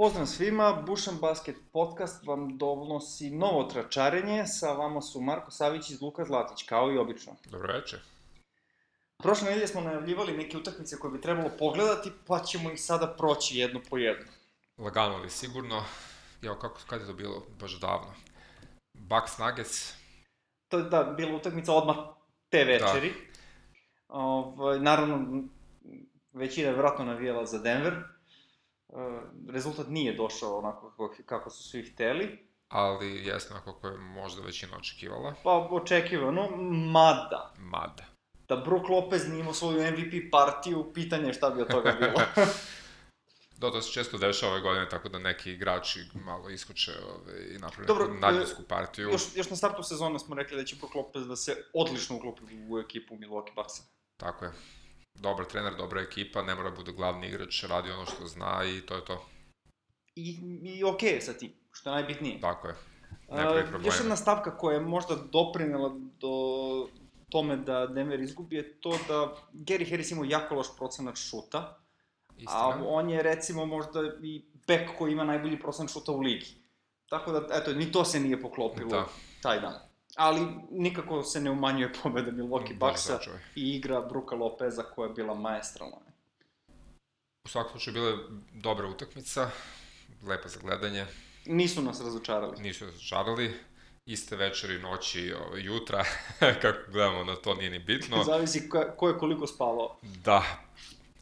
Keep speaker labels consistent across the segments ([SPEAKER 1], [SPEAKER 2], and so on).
[SPEAKER 1] Pozdrav svima, Bušan Basket podcast vam donosi novo tračarenje, sa vama su Marko Savić i Luka Zlatić, kao i obično.
[SPEAKER 2] Dobro večer.
[SPEAKER 1] Prošle nedelje smo najavljivali neke utakmice koje bi trebalo pogledati, pa ćemo ih sada proći jedno po jedno.
[SPEAKER 2] Lagano ali sigurno. Evo, kako, kad je to bilo? Baš davno. Bucks Nuggets.
[SPEAKER 1] To je da, bila utakmica odmah te večeri. Da. Ovaj, naravno, većina je vratno navijala za Denver. E, rezultat nije došao onako kako, kako su svi hteli.
[SPEAKER 2] Ali jesno kako je možda većina očekivala.
[SPEAKER 1] Pa očekivano, mada.
[SPEAKER 2] Mada.
[SPEAKER 1] Da Brook Lopez nije imao svoju MVP partiju, pitanje je šta bi od toga bilo.
[SPEAKER 2] Da, to se često dešava ove godine, tako da neki igrači malo iskoče ove, i naprave Dobro, neku nadljesku partiju.
[SPEAKER 1] Još, još na startu sezone smo rekli da će Brook Lopez da se odlično uklopi u ekipu Milwaukee Bucksa.
[SPEAKER 2] Tako je dobar trener, dobra ekipa, ne mora da bude glavni igrač, radi ono što zna i to je to.
[SPEAKER 1] I, i okej okay sa tim, što je najbitnije.
[SPEAKER 2] Tako je.
[SPEAKER 1] Uh, još jedna stavka koja je možda doprinela do tome da Denver izgubi je to da Gary Harris imao jako loš procenat šuta, Istina. a on je recimo možda i bek koji ima najbolji procenat šuta u ligi. Tako da, eto, ni to se nije poklopilo da. taj dan ali nikako se ne umanjuje pobeda Milwaukee Bucksa i igra Bruka Lopeza koja je bila maestralna.
[SPEAKER 2] U svakom slučaju bila je dobra utakmica, lepa za gledanje.
[SPEAKER 1] Nisu nas razočarali.
[SPEAKER 2] Nisu nas razočarali. Iste večeri, noći, ovaj, jutra, kako gledamo na to nije ni bitno.
[SPEAKER 1] Zavisi ko, ko je koliko spavao.
[SPEAKER 2] Da.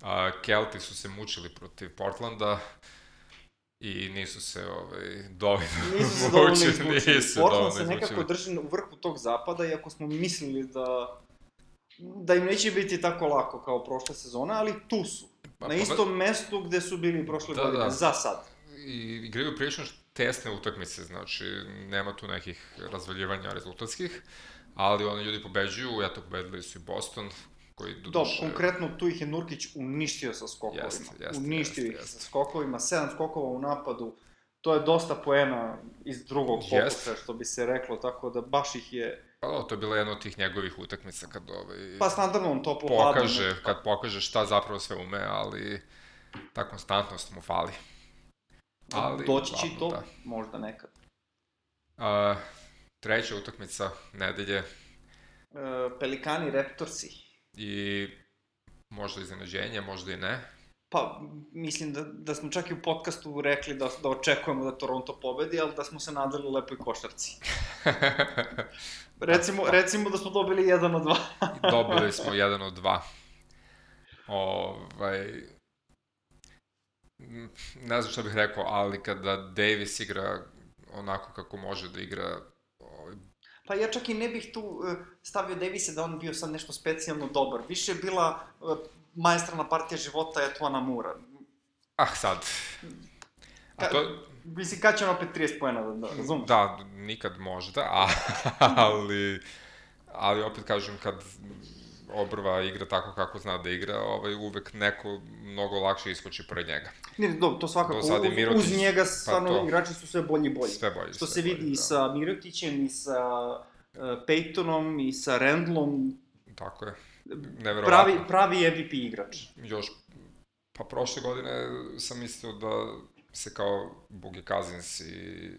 [SPEAKER 2] A, Kelti su se mučili protiv Portlanda i nisu se ovaj, dovoljno
[SPEAKER 1] nisu se dovoljno izmučili. Portland se nekako drži u vrhu tog zapada, iako smo mislili da da im neće biti tako lako kao prošle sezone, ali tu su. Pa, na pa, istom mestu gde su bili prošle da, godine, da. za sad.
[SPEAKER 2] I igraju prilično tesne utakmice, znači nema tu nekih razvaljivanja rezultatskih, ali oni ljudi pobeđuju, eto pobedili su i Boston, koji
[SPEAKER 1] do Da, konkretno tu ih je Nurkić uništio sa skokovima. Jest, jest, uništio jest, ih jest. sa skokovima, sedam skokova u napadu, to je dosta poena iz drugog pokusa, što bi se reklo, tako da baš ih je...
[SPEAKER 2] Pa da, to je bila jedna od tih njegovih utakmica kad ovaj...
[SPEAKER 1] Pa standardno on to
[SPEAKER 2] pokaže, hladno, kad pokaže šta zapravo sve ume, ali ta konstantnost mu fali.
[SPEAKER 1] Ali, Doći će to, da. možda nekad.
[SPEAKER 2] A, treća utakmica nedelje. E,
[SPEAKER 1] Pelikani Raptorsi
[SPEAKER 2] i možda iznenađenje, možda i ne.
[SPEAKER 1] Pa, mislim da, da smo čak i u podcastu rekli da, da očekujemo da Toronto pobedi, ali da smo se nadali lepoj košarci. recimo, da. recimo da smo dobili jedan od dva.
[SPEAKER 2] dobili smo jedan od dva. Ovaj, ne znam šta bih rekao, ali kada Davis igra onako kako može da igra
[SPEAKER 1] Pa ja čak i ne bih tu uh, stavio Davisa da on bio sad nešto specijalno dobar. Više je bila uh, maestralna partija života Etuana Mura.
[SPEAKER 2] Ah, sad.
[SPEAKER 1] A to... Mislim, kad će on opet 30 pojena, da, da razumeš?
[SPEAKER 2] Da, nikad možda, a, ali, ali opet kažem, kad obrva igra tako kako zna da igra, ovaj, uvek neko mnogo lakše iskoči pored njega.
[SPEAKER 1] Ne, do, to svakako, do je Mirotić, uz njega pa stvarno pa to, igrači su sve bolji i bolji.
[SPEAKER 2] Sve bolji.
[SPEAKER 1] Što
[SPEAKER 2] sve
[SPEAKER 1] se vidi bolji, i da. sa Mirotićem, i sa uh, Peytonom, i sa Randlom.
[SPEAKER 2] Tako je.
[SPEAKER 1] Pravi, pravi MVP igrač.
[SPEAKER 2] Još, pa prošle godine sam mislio da se kao Bugi Cousins i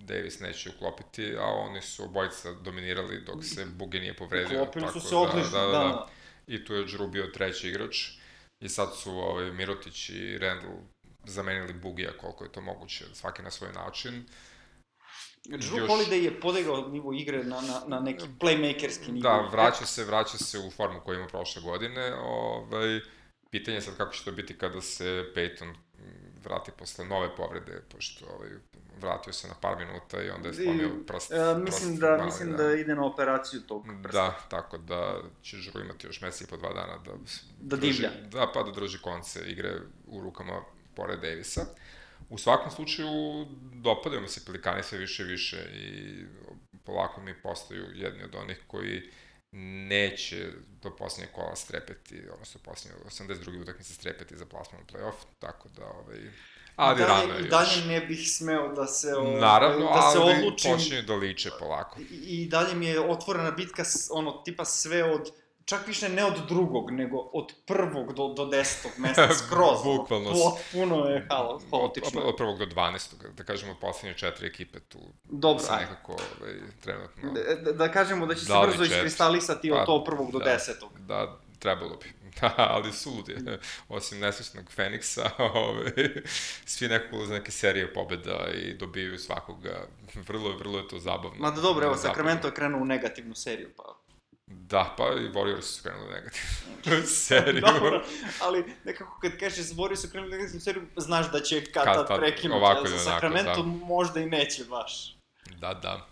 [SPEAKER 2] Davis neće uklopiti, a oni su obojica dominirali dok se Bugi nije povredio.
[SPEAKER 1] Uklopili su se da, odlično, da, da, da. da.
[SPEAKER 2] I tu je Drew bio treći igrač. I sad su ovaj, Mirotić i Randall zamenili Bugija koliko je to moguće, svaki na svoj način.
[SPEAKER 1] Drew Još... Holiday je podigao nivo igre na, na, na neki playmakerski nivo.
[SPEAKER 2] Da, vraća se, vraća se u formu koju ima prošle godine. Ovaj, pitanje je sad kako će to biti kada se Peyton vrati posle nove povrede, pošto ovaj, vratio se na par minuta i onda je slomio prst.
[SPEAKER 1] E, mislim
[SPEAKER 2] prst
[SPEAKER 1] da, mali, mislim da. da ide na operaciju tog
[SPEAKER 2] prsta. Da, tako da će Žuru imati još mesec i po dva dana da...
[SPEAKER 1] Da druži, divlja.
[SPEAKER 2] Da, pa da drži konce igre u rukama pored Davisa. U svakom slučaju, dopadaju mi se pelikani sve više i više i polako mi postaju jedni od onih koji neće do poslednje kola strepeti, odnosno poslednje 82. utakmice strepeti za plasman u play-off, tako da ovaj,
[SPEAKER 1] Ali dalje, rano je još. dalje ne bih smeo da se,
[SPEAKER 2] ovaj, Naravno, da se odlučim. počinju da liče polako.
[SPEAKER 1] I, I dalje mi je otvorena bitka, ono, tipa sve od čak više ne od drugog, nego od prvog do, do desetog mesta, skroz.
[SPEAKER 2] Bukvalno.
[SPEAKER 1] Potpuno je halo, haotično.
[SPEAKER 2] Od, od prvog do dvanestog, da kažemo, poslednje četiri ekipe tu
[SPEAKER 1] Dobro,
[SPEAKER 2] se nekako ovaj, trenutno...
[SPEAKER 1] Da, da, da kažemo da će se brzo iskristalisati od pa, to prvog do
[SPEAKER 2] da,
[SPEAKER 1] desetog.
[SPEAKER 2] Da, trebalo bi. Da, ali sud je. Osim nesvesnog Feniksa, ove, ovaj, svi nekako ulaze neke serije pobeda i dobiju svakoga. Vrlo, vrlo je to zabavno.
[SPEAKER 1] Ma da dobro, evo, Sacramento je krenuo u negativnu seriju, pa
[SPEAKER 2] Da, pa i Warriors su krenuli negativnu seriju.
[SPEAKER 1] Dobro, ali nekako kad kažeš Warriors su krenuli negativnu seriju, znaš da će kad tad prekinuti. Ili onako, Sacramento da. možda i neće baš.
[SPEAKER 2] Da, da.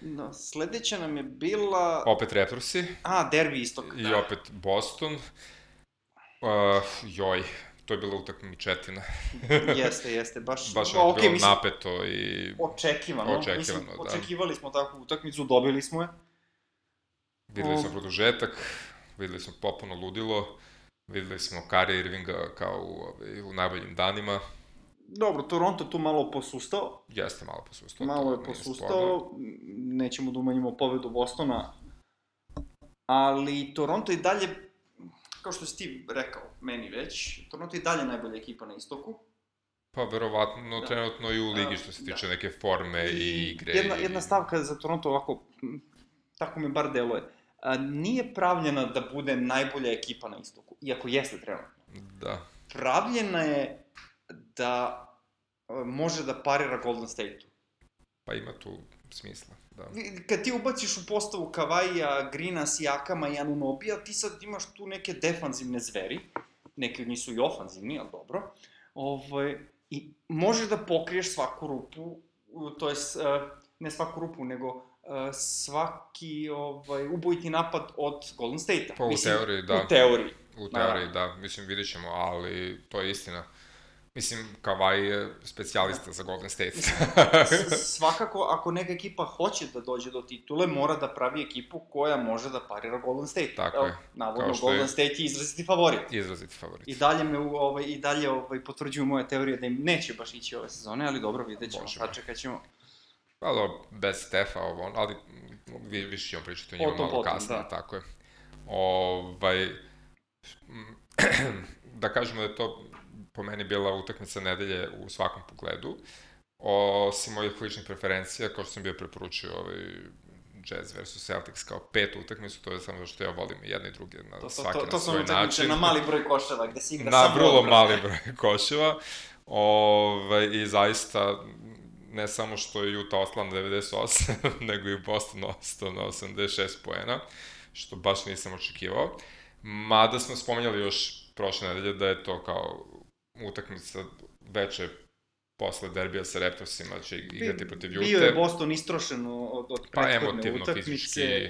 [SPEAKER 1] No, sledeća nam je bila...
[SPEAKER 2] Opet Raptorsi.
[SPEAKER 1] A, derbi istok.
[SPEAKER 2] I da. opet Boston. Uh, joj, to je bila utakmičetina.
[SPEAKER 1] jeste, jeste, baš...
[SPEAKER 2] Baš je okay, bilo mislim, napeto i...
[SPEAKER 1] Očekivano. Očekivano, mislim, da. Očekivali smo takvu utakmicu, dobili smo je.
[SPEAKER 2] Videli smo produžetak, videli smo popuno ludilo, videli smo Kari Irvinga kao u, ovaj, u najboljim danima.
[SPEAKER 1] Dobro, Toronto tu malo posustao.
[SPEAKER 2] Jeste malo posustao.
[SPEAKER 1] Malo je posustao, nećemo da umanjimo pobedu Bostona, ali Toronto i dalje, kao što si ti rekao, meni već, Toronto je dalje najbolja ekipa na istoku.
[SPEAKER 2] Pa, verovatno, da. trenutno i u ligi što se tiče da. neke forme i, i igre.
[SPEAKER 1] Jedna, jedna stavka za Toronto ovako, tako mi bar deluje a, nije pravljena da bude najbolja ekipa na istoku, iako jeste trenutno.
[SPEAKER 2] Da.
[SPEAKER 1] Pravljena je da može da parira Golden State-u.
[SPEAKER 2] Pa ima tu smisla, da.
[SPEAKER 1] Kad ti ubaciš u postavu Kavaija, Grina, Sijakama i Anunobija, ti sad imaš tu neke defanzivne zveri, neke od njih su i ofanzivni, ali dobro, ovaj, i možeš da pokriješ svaku rupu, to je, ne svaku rupu, nego svaki ovaj, ubojiti napad od Golden State-a.
[SPEAKER 2] Pa u Mislim, teoriji, da.
[SPEAKER 1] U teoriji.
[SPEAKER 2] U teoriji, da. da. Mislim, vidit ćemo, ali to je istina. Mislim, Kavaj je specijalista za Golden State.
[SPEAKER 1] svakako, ako neka ekipa hoće da dođe do titule, mora da pravi ekipu koja može da parira Golden State.
[SPEAKER 2] Tako Evo, je.
[SPEAKER 1] Navodno, Golden je... State je izraziti favorit.
[SPEAKER 2] Izraziti favorit.
[SPEAKER 1] I dalje me ovaj, i dalje ovaj, potvrđuju moje teorije da im neće baš ići ove sezone, ali dobro, vidjet ćemo, sad čekat ćemo.
[SPEAKER 2] Pa dobro, bez Stefa, ovo, ali vi, više ćemo pričati o njima malo potom, kasnije, da. tako je. Ovaj, da kažemo da je to po meni bila utakmica nedelje u svakom pogledu, osim mojih ličnih preferencija, kao što sam bio preporučio ovaj, Jazz vs Celtics kao petu utakmicu, to je samo što ja volim jedne i druge na to, svaki to, to, to na svoj način.
[SPEAKER 1] na mali broj koševa gde se igra
[SPEAKER 2] na samo... Na vrlo mali broj koševa. Ovaj, I zaista ne samo što je Utah ostala na 98, nego i Boston ostao na 86 poena, što baš nisam očekivao. Mada smo spomenjali još prošle nedelje da je to kao utakmica veče posle derbija sa Raptorsima će igrati protiv Jute.
[SPEAKER 1] Bio je Boston istrošen od, od
[SPEAKER 2] pa, prethodne utakmice. Fizički.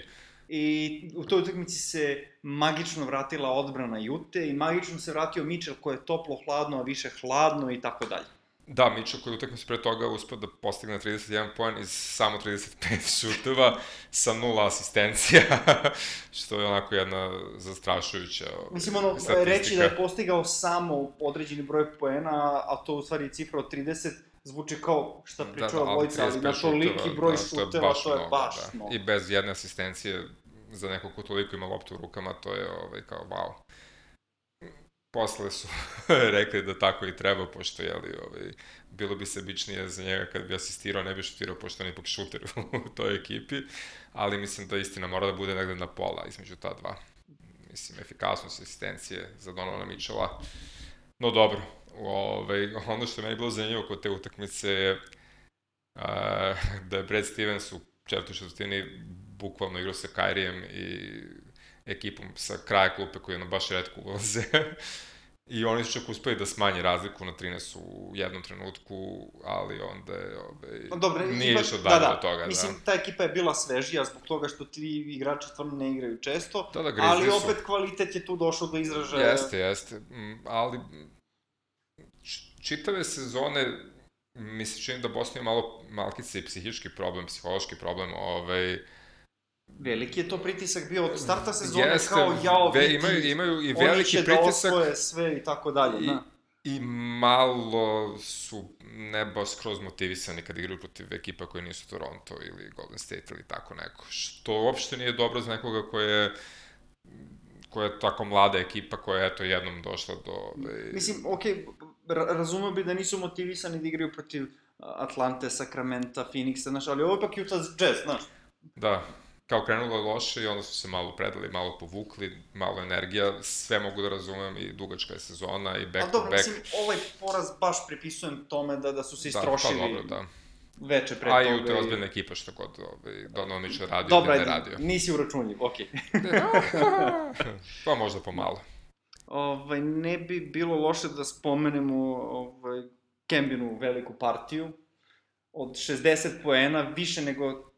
[SPEAKER 1] I u toj utakmici se magično vratila odbrana Jute i magično se vratio Mitchell koje je toplo hladno, a više hladno i tako dalje.
[SPEAKER 2] Da, Mičo koji utakmicu pre toga uspio da postigne 31 poen iz samo 35 šuteva sa nula asistencija, što je onako jedna zastrašujuća
[SPEAKER 1] Mislim, ono, statistika. reći da je postigao samo određeni broj poena, a to u stvari cifra od 30, zvuči kao šta pričao da, da, dvojica, ali na toliki broj da, šuteva, to je baš, to je baš da.
[SPEAKER 2] mnogo. I bez jedne asistencije za nekog ko toliko ima loptu u rukama, to je ovaj, kao wow posle su rekli da tako i treba, pošto, jeli, ovaj, bilo bi sebičnije za njega kad bi asistirao, ne bi šutirao, pošto on ipak šuter u toj ekipi, ali mislim da istina mora da bude negde na pola između ta dva. Mislim, efikasnost asistencije za Donovana Mitchella. No dobro, ovaj, ono što je meni bilo zanimljivo kod te utakmice je a, da je Brad Stevens u četvrtoj četvrtini bukvalno igrao sa Kairijem i ekipom sa kraja klupe koji ono baš redko ulaze. I oni su čak uspeli da smanje razliku na 13 u jednom trenutku, ali onda je, ove, no, Dobre, nije više dalje da, da. od toga.
[SPEAKER 1] Mislim, da. ta ekipa je bila svežija zbog toga što ti igrači stvarno ne igraju često, da, da, ali su. opet kvalitet je tu došao do izražaja.
[SPEAKER 2] Jeste, jeste, ali čitave sezone mi se čini da Bosna ima malo malkice i psihički problem, psihološki problem, ovaj,
[SPEAKER 1] Veliki je to pritisak bio od starta sezone Jeste, kao jao
[SPEAKER 2] ve, imaju, imaju i veliki da pritisak.
[SPEAKER 1] Oni će da sve i tako dalje. I, da.
[SPEAKER 2] I malo su ne baš skroz motivisani kad igraju protiv ekipa koje nisu Toronto ili Golden State ili tako neko. Što uopšte nije dobro za nekoga ko je koja je tako mlada ekipa koja je eto jednom došla do... Ove...
[SPEAKER 1] Mislim, okej, okay, razumeo bi da nisu motivisani da igraju protiv Atlante, Sacramento, Phoenixa, znaš, ali ovo je ipak Utah Jazz, znaš.
[SPEAKER 2] Da, kao krenulo je loše i onda su se malo predali, malo povukli, malo energija, sve mogu da razumem i dugačka je sezona i back A, to dobro, back. mislim,
[SPEAKER 1] ovaj poraz baš pripisujem tome da, da su se istrošili. Da, pa dobro, da veče pre
[SPEAKER 2] toga. A i u te ozbiljne ekipa što god ovaj, Donovan Mitchell radio Dobra, ili ne radio.
[SPEAKER 1] nisi uračunljiv, okej.
[SPEAKER 2] Okay. pa možda pomalo.
[SPEAKER 1] Ovaj, ne bi bilo loše da spomenemo ovaj, Kembinu veliku partiju. Od 60 poena, više nego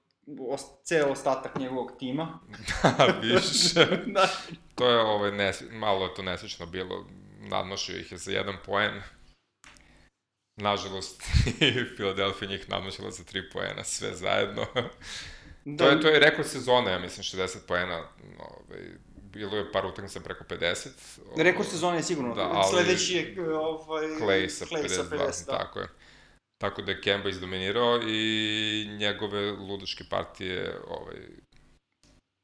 [SPEAKER 1] ceo ostatak njegovog tima.
[SPEAKER 2] da, više. da. To je ovaj, nes, malo je to nesrećno bilo. Nadnošio ih je za jedan poen. Nažalost, i Philadelphia njih nadnošila za tri poena, sve zajedno. Da. To, je, to je rekord sezone, ja mislim, 60 poena. Ovaj, bilo je par utakmica preko 50.
[SPEAKER 1] Rekord sezone je sigurno. Da, ali... Sledeći je ovaj,
[SPEAKER 2] Clay sa Clay 52, sa 50, da. tako je. Tako da je Kemba izdominirao i njegove ludačke partije ovaj,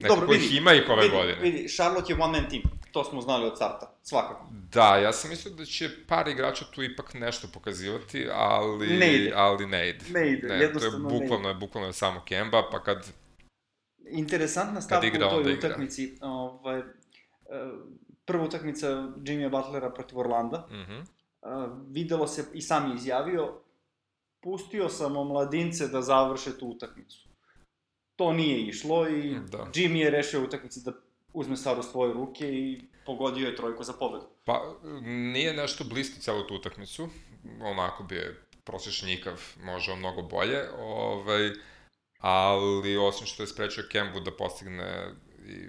[SPEAKER 2] Nekako Dobro, vidi, ih ima ih ove
[SPEAKER 1] vidi,
[SPEAKER 2] godine.
[SPEAKER 1] Vidi, Charlotte je one man team. To smo znali od starta, svakako.
[SPEAKER 2] Da, ja sam mislio da će par igrača tu ipak nešto pokazivati, ali
[SPEAKER 1] ne ide.
[SPEAKER 2] Ali ne ide.
[SPEAKER 1] Ne ide, ne, jednostavno
[SPEAKER 2] to je bukvalno,
[SPEAKER 1] ne
[SPEAKER 2] ide. bukvalno je samo Kemba, pa kad
[SPEAKER 1] Interesantna stavka igra, u toj utakmici. Ovaj, e, prva utakmica Jimmy Butlera protiv Orlanda. Mm -hmm. videlo se, i sam je izjavio, pustio sam omladince da završe tu utakmicu. To nije išlo i da. Jimmy je rešio utakmici da uzme stvar u svoje ruke i pogodio je trojku za pobedu.
[SPEAKER 2] Pa, nije nešto bliski celu tu utakmicu, onako bi je prosječnikav, može mnogo bolje, ovaj, ali osim što je sprečio Kembu da postigne i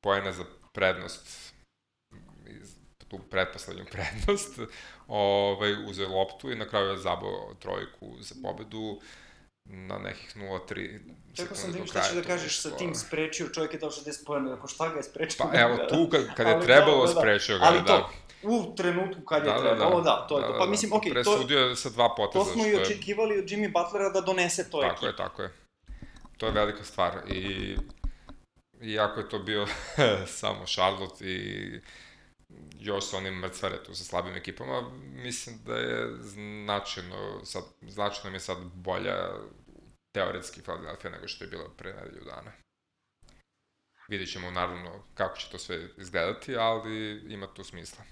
[SPEAKER 2] pojene za prednost, tu pretposlednju prednost, ovaj, uzeo loptu i na kraju je zabao trojku za pobedu na nekih 0-3
[SPEAKER 1] Čekao sam da im šta ćeš da kažeš sa tim sprečio, čovjek je dao 60 pojena, ako šta ga je sprečio?
[SPEAKER 2] Pa evo, tu kad, kad je trebalo, da, da, sprečio ga,
[SPEAKER 1] ali
[SPEAKER 2] da.
[SPEAKER 1] to, u trenutku kad je da, trebalo, da, da, to je da, to. Pa da, mislim, okej, okay,
[SPEAKER 2] to... Presudio je sa dva poteza.
[SPEAKER 1] To smo i očekivali od Jimmy Butlera da donese to
[SPEAKER 2] Tako je, tako je. To je velika stvar i iako je to bio samo Charlotte i još sa onim mrcvare tu sa slabim ekipama, mislim da je značajno, sad, značajno mi je sad bolja teoretski Philadelphia nego što je bilo pre nedelju dana. Vidjet ćemo naravno kako će to sve izgledati, ali ima tu smisla.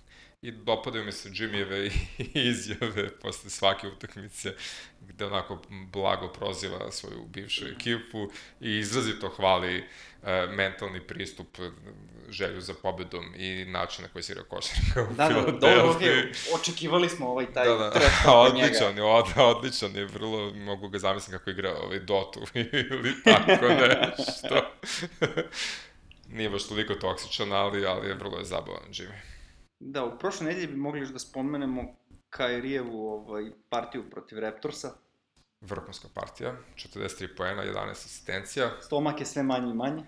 [SPEAKER 2] I dopadaju mi se Jimmyjeve izjave posle svake utakmice, gde onako blago proziva svoju bivšu ekipu i izrazito hvali e, mentalni pristup, želju za pobedom i način na koji igra košarka u da, da, da, dobro,
[SPEAKER 1] okay. očekivali smo ovaj taj
[SPEAKER 2] da, da. odličan je, od, odličan je, vrlo mogu ga zamisliti kako igra ovaj Dotu ili tako nešto. Nije baš toliko toksičan, ali, ali je vrlo je zabavan Jimmy.
[SPEAKER 1] Da, u prošle nedelje bi mogli još da spomenemo Kairijevu ovaj, partiju protiv Raptorsa.
[SPEAKER 2] Vrhunska partija, 43 poena, 11 asistencija.
[SPEAKER 1] Stomak je sve manje i manje.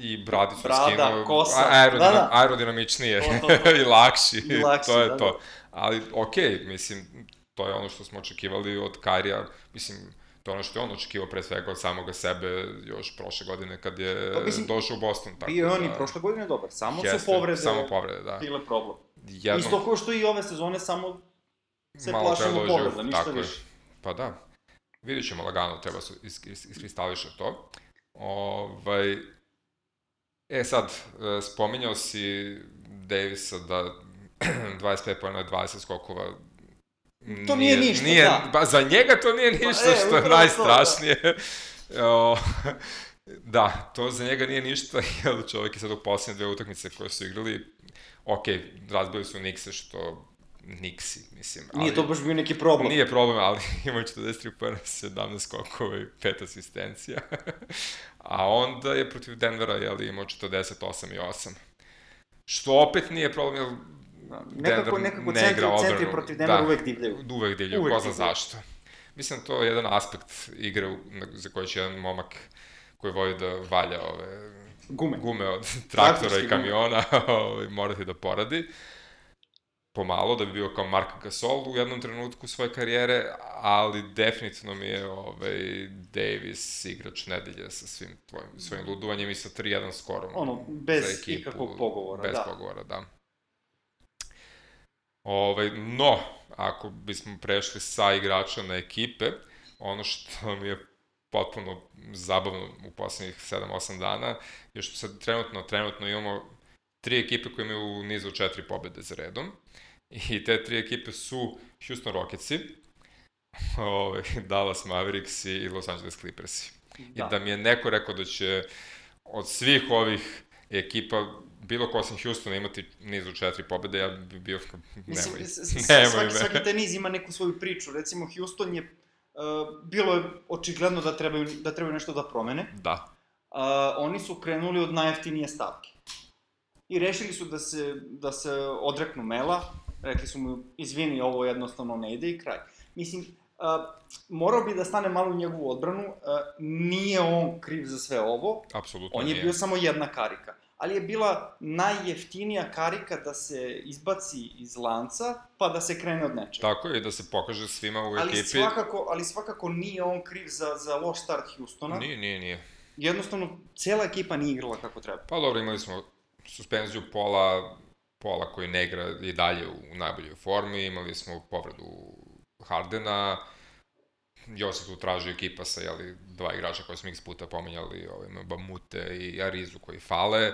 [SPEAKER 2] I bradicu
[SPEAKER 1] Brada, skinuo.
[SPEAKER 2] kosa. Aerodinam, da, da. Aerodinamičnije to, to, to. i lakši. I lakši, to je da, to. Da. Ali, okej, okay, mislim, to je ono što smo očekivali od Kairija. Mislim, to je ono što je on očekivao pre svega od samoga sebe još prošle godine kad je pa, mislim, došao u Boston.
[SPEAKER 1] Tako bio je on da, i prošle godine dobar, samo jeste, su povrede,
[SPEAKER 2] samo povrede da.
[SPEAKER 1] bile problem. Jednom, Isto kao što i ove sezone, samo se plašimo povreda, ništa više. Je.
[SPEAKER 2] Pa da. Vidjet ćemo lagano, treba se is, is, iskristališe to. Ovaj, e sad, e, spominjao si Davisa da 25 pojena 20 skokova
[SPEAKER 1] To nije, nije ništa, nije, da.
[SPEAKER 2] Ba, za njega to nije pa ništa, pa, e, što je najstrašnije. To, da. da, to za njega nije ništa, jer čovjek je sad u posljednje dve utakmice koje su igrali, ok, razbili su Nikse, što Niksi, mislim.
[SPEAKER 1] Ali, nije to baš bio neki problem.
[SPEAKER 2] Nije problem, ali imaju 43 pojena, 17 skokova i 5 asistencija. A onda je protiv Denvera, jel, imao 48 i 8. Što opet nije problem, jer
[SPEAKER 1] Nekako, nekako ne centri, centri protiv Denvera da, uvek divljaju.
[SPEAKER 2] Uvek divljaju, uvek ko zna zašto. Mislim, to je jedan aspekt igre za koji će jedan momak koji voli da valja ove
[SPEAKER 1] gume,
[SPEAKER 2] gume od traktora i kamiona ovaj, morati da poradi. pomalo da bi bio kao Mark Gasol u jednom trenutku svoje karijere, ali definitivno mi je ovaj, Davis igrač nedelje sa svim tvojim, svojim ludovanjem i sa 3-1 skorom.
[SPEAKER 1] Ono, bez ikakvog pogovora,
[SPEAKER 2] bez
[SPEAKER 1] da.
[SPEAKER 2] Pogovora, da. Ovaj, no, ako bismo prešli sa igrača na ekipe, ono što mi je potpuno zabavno u poslednjih 7-8 dana je što sad trenutno, trenutno imamo tri ekipe koje imaju u nizu četiri pobede za redom. I te tri ekipe su Houston Rocketsi, ovaj, Dallas Mavericks i Los Angeles Clippersi. Da. I da mi je neko rekao da će od svih ovih ekipa bilo ko osim Houstona imati nizu četiri pobede, ja bi bio...
[SPEAKER 1] Nemoj, nemoj svaki, svaki teniz ima neku svoju priču. Recimo, Houston je... Uh, bilo je očigledno da trebaju, da trebaju nešto da promene.
[SPEAKER 2] Da.
[SPEAKER 1] Uh, oni su krenuli od najjeftinije stavke. I rešili su da se, da se odreknu Mela, rekli su mu, izvini, ovo jednostavno ne ide i kraj. Mislim, uh, morao bi da stane malo u njegovu odbranu, uh, nije on kriv za sve ovo.
[SPEAKER 2] Apsolutno
[SPEAKER 1] On je
[SPEAKER 2] nije.
[SPEAKER 1] bio samo jedna karika. Ali je bila najjeftinija karika da se izbaci iz lanca, pa da se krene od nečega.
[SPEAKER 2] Tako je, da se pokaže svima u
[SPEAKER 1] ali
[SPEAKER 2] ekipi.
[SPEAKER 1] Svakako, ali svakako nije on kriv za, za loš start Houstona.
[SPEAKER 2] Nije, nije, nije.
[SPEAKER 1] Jednostavno, cela ekipa nije igrala kako treba.
[SPEAKER 2] Pa dobro, imali smo suspenziju pola Pola koji ne igra i dalje u najboljoj formi, imali smo povredu Hardena, još se tu traži ekipa sa jeli, dva igrača koje smo x puta pominjali, ovaj, Bamute i Arizu koji fale.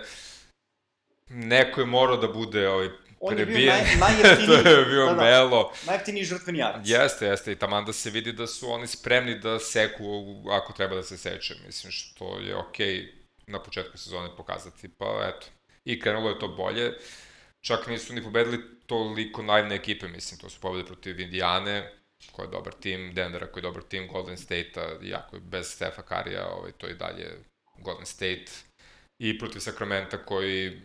[SPEAKER 2] Neko je morao da bude ovaj,
[SPEAKER 1] On je bio naj, najjeftiniji.
[SPEAKER 2] to je bio da, da, Melo.
[SPEAKER 1] Najjeftiniji žrtveni jarac.
[SPEAKER 2] Jeste, jeste. I taman da se vidi da su oni spremni da seku ako treba da se seče. Mislim, što je okej okay na početku sezone pokazati. Pa eto. I krenulo je to bolje. Čak nisu ni pobedili toliko naivne ekipe, mislim, to su pobede protiv Indijane, koji je dobar tim, Denvera koji je dobar tim, Golden State-a, iako je bez Stefa Karija, ovaj, to je i dalje Golden State, i protiv Sakramenta koji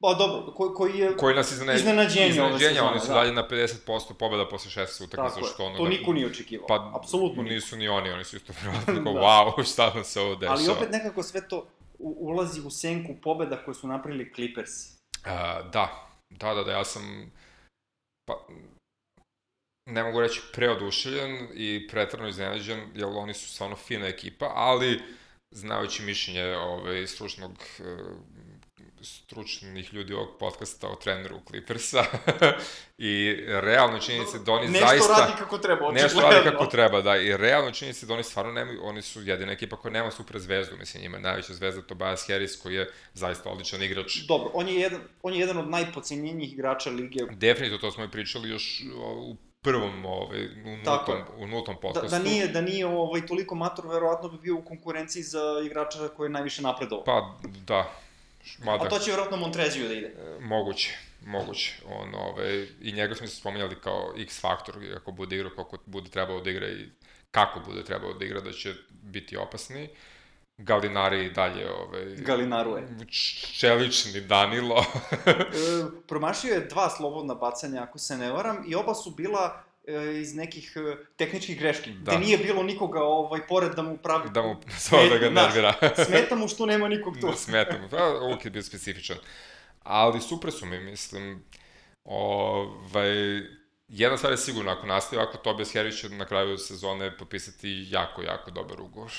[SPEAKER 1] Pa dobro, ko, koji je
[SPEAKER 2] koji nas izne,
[SPEAKER 1] iznenađenje,
[SPEAKER 2] iznenađenje oni su da. dalje na 50% pobeda posle 16 utakmica što ono
[SPEAKER 1] to niko nije očekivao. Pa apsolutno
[SPEAKER 2] nisu ni oni, oni su isto verovatno da. wow, šta nam se ovo dešava.
[SPEAKER 1] Ali opet nekako sve to ulazi u senku pobeda koje su napravili Clippers.
[SPEAKER 2] Uh, da, da, da, da, ja sam, pa, ne mogu reći preoduševljen i pretrano iznenađen, jer oni su stvarno fina ekipa, ali znajući mišljenje ovaj, stručnog stručnih ljudi ovog podcasta o treneru Clippersa i realno činjenice da oni
[SPEAKER 1] nešto
[SPEAKER 2] zaista...
[SPEAKER 1] Nešto radi kako treba,
[SPEAKER 2] očigledno. Nešto radi kako treba, da. I realno činjenice da oni stvarno nemaju, oni su jedina ekipa koja nema super zvezdu, mislim, njima je najveća zvezda Tobias Harris koji je zaista odličan igrač.
[SPEAKER 1] Dobro, on je jedan, on je jedan od najpocenjenijih igrača lige.
[SPEAKER 2] Definitivno, to smo i pričali još u prvom ovaj u nultom u nultom podcastu.
[SPEAKER 1] Da, da nije da nije ovaj toliko mator verovatno bi bio u konkurenciji za igrača koji je najviše napredovao.
[SPEAKER 2] Pa da,
[SPEAKER 1] Mada, A to će vjerojatno Montreziju da ide. E,
[SPEAKER 2] moguće, moguće. On, ove, I njega smo se spominjali kao X faktor, ako bude igrao, kako bude trebao da igra i kako bude trebao da igra, da će biti opasni. Galinari i dalje, ovaj...
[SPEAKER 1] Galinaru je.
[SPEAKER 2] Čelični Danilo.
[SPEAKER 1] e, promašio je dva slobodna bacanja, ako se ne varam, i oba su bila E, iz nekih e, tehničkih greški, da. gde nije bilo nikoga ovaj, pored da mu pravi...
[SPEAKER 2] Da mu, samo da ga nervira.
[SPEAKER 1] smeta mu što nema nikog tu. Da,
[SPEAKER 2] smeta mu, pa uvijek je bio specifičan. Ali super su mi, mislim, ovaj, jedna stvar je sigurno, ako nastavi ovako, Tobias Harris će na kraju sezone popisati jako, jako dobar ugovor.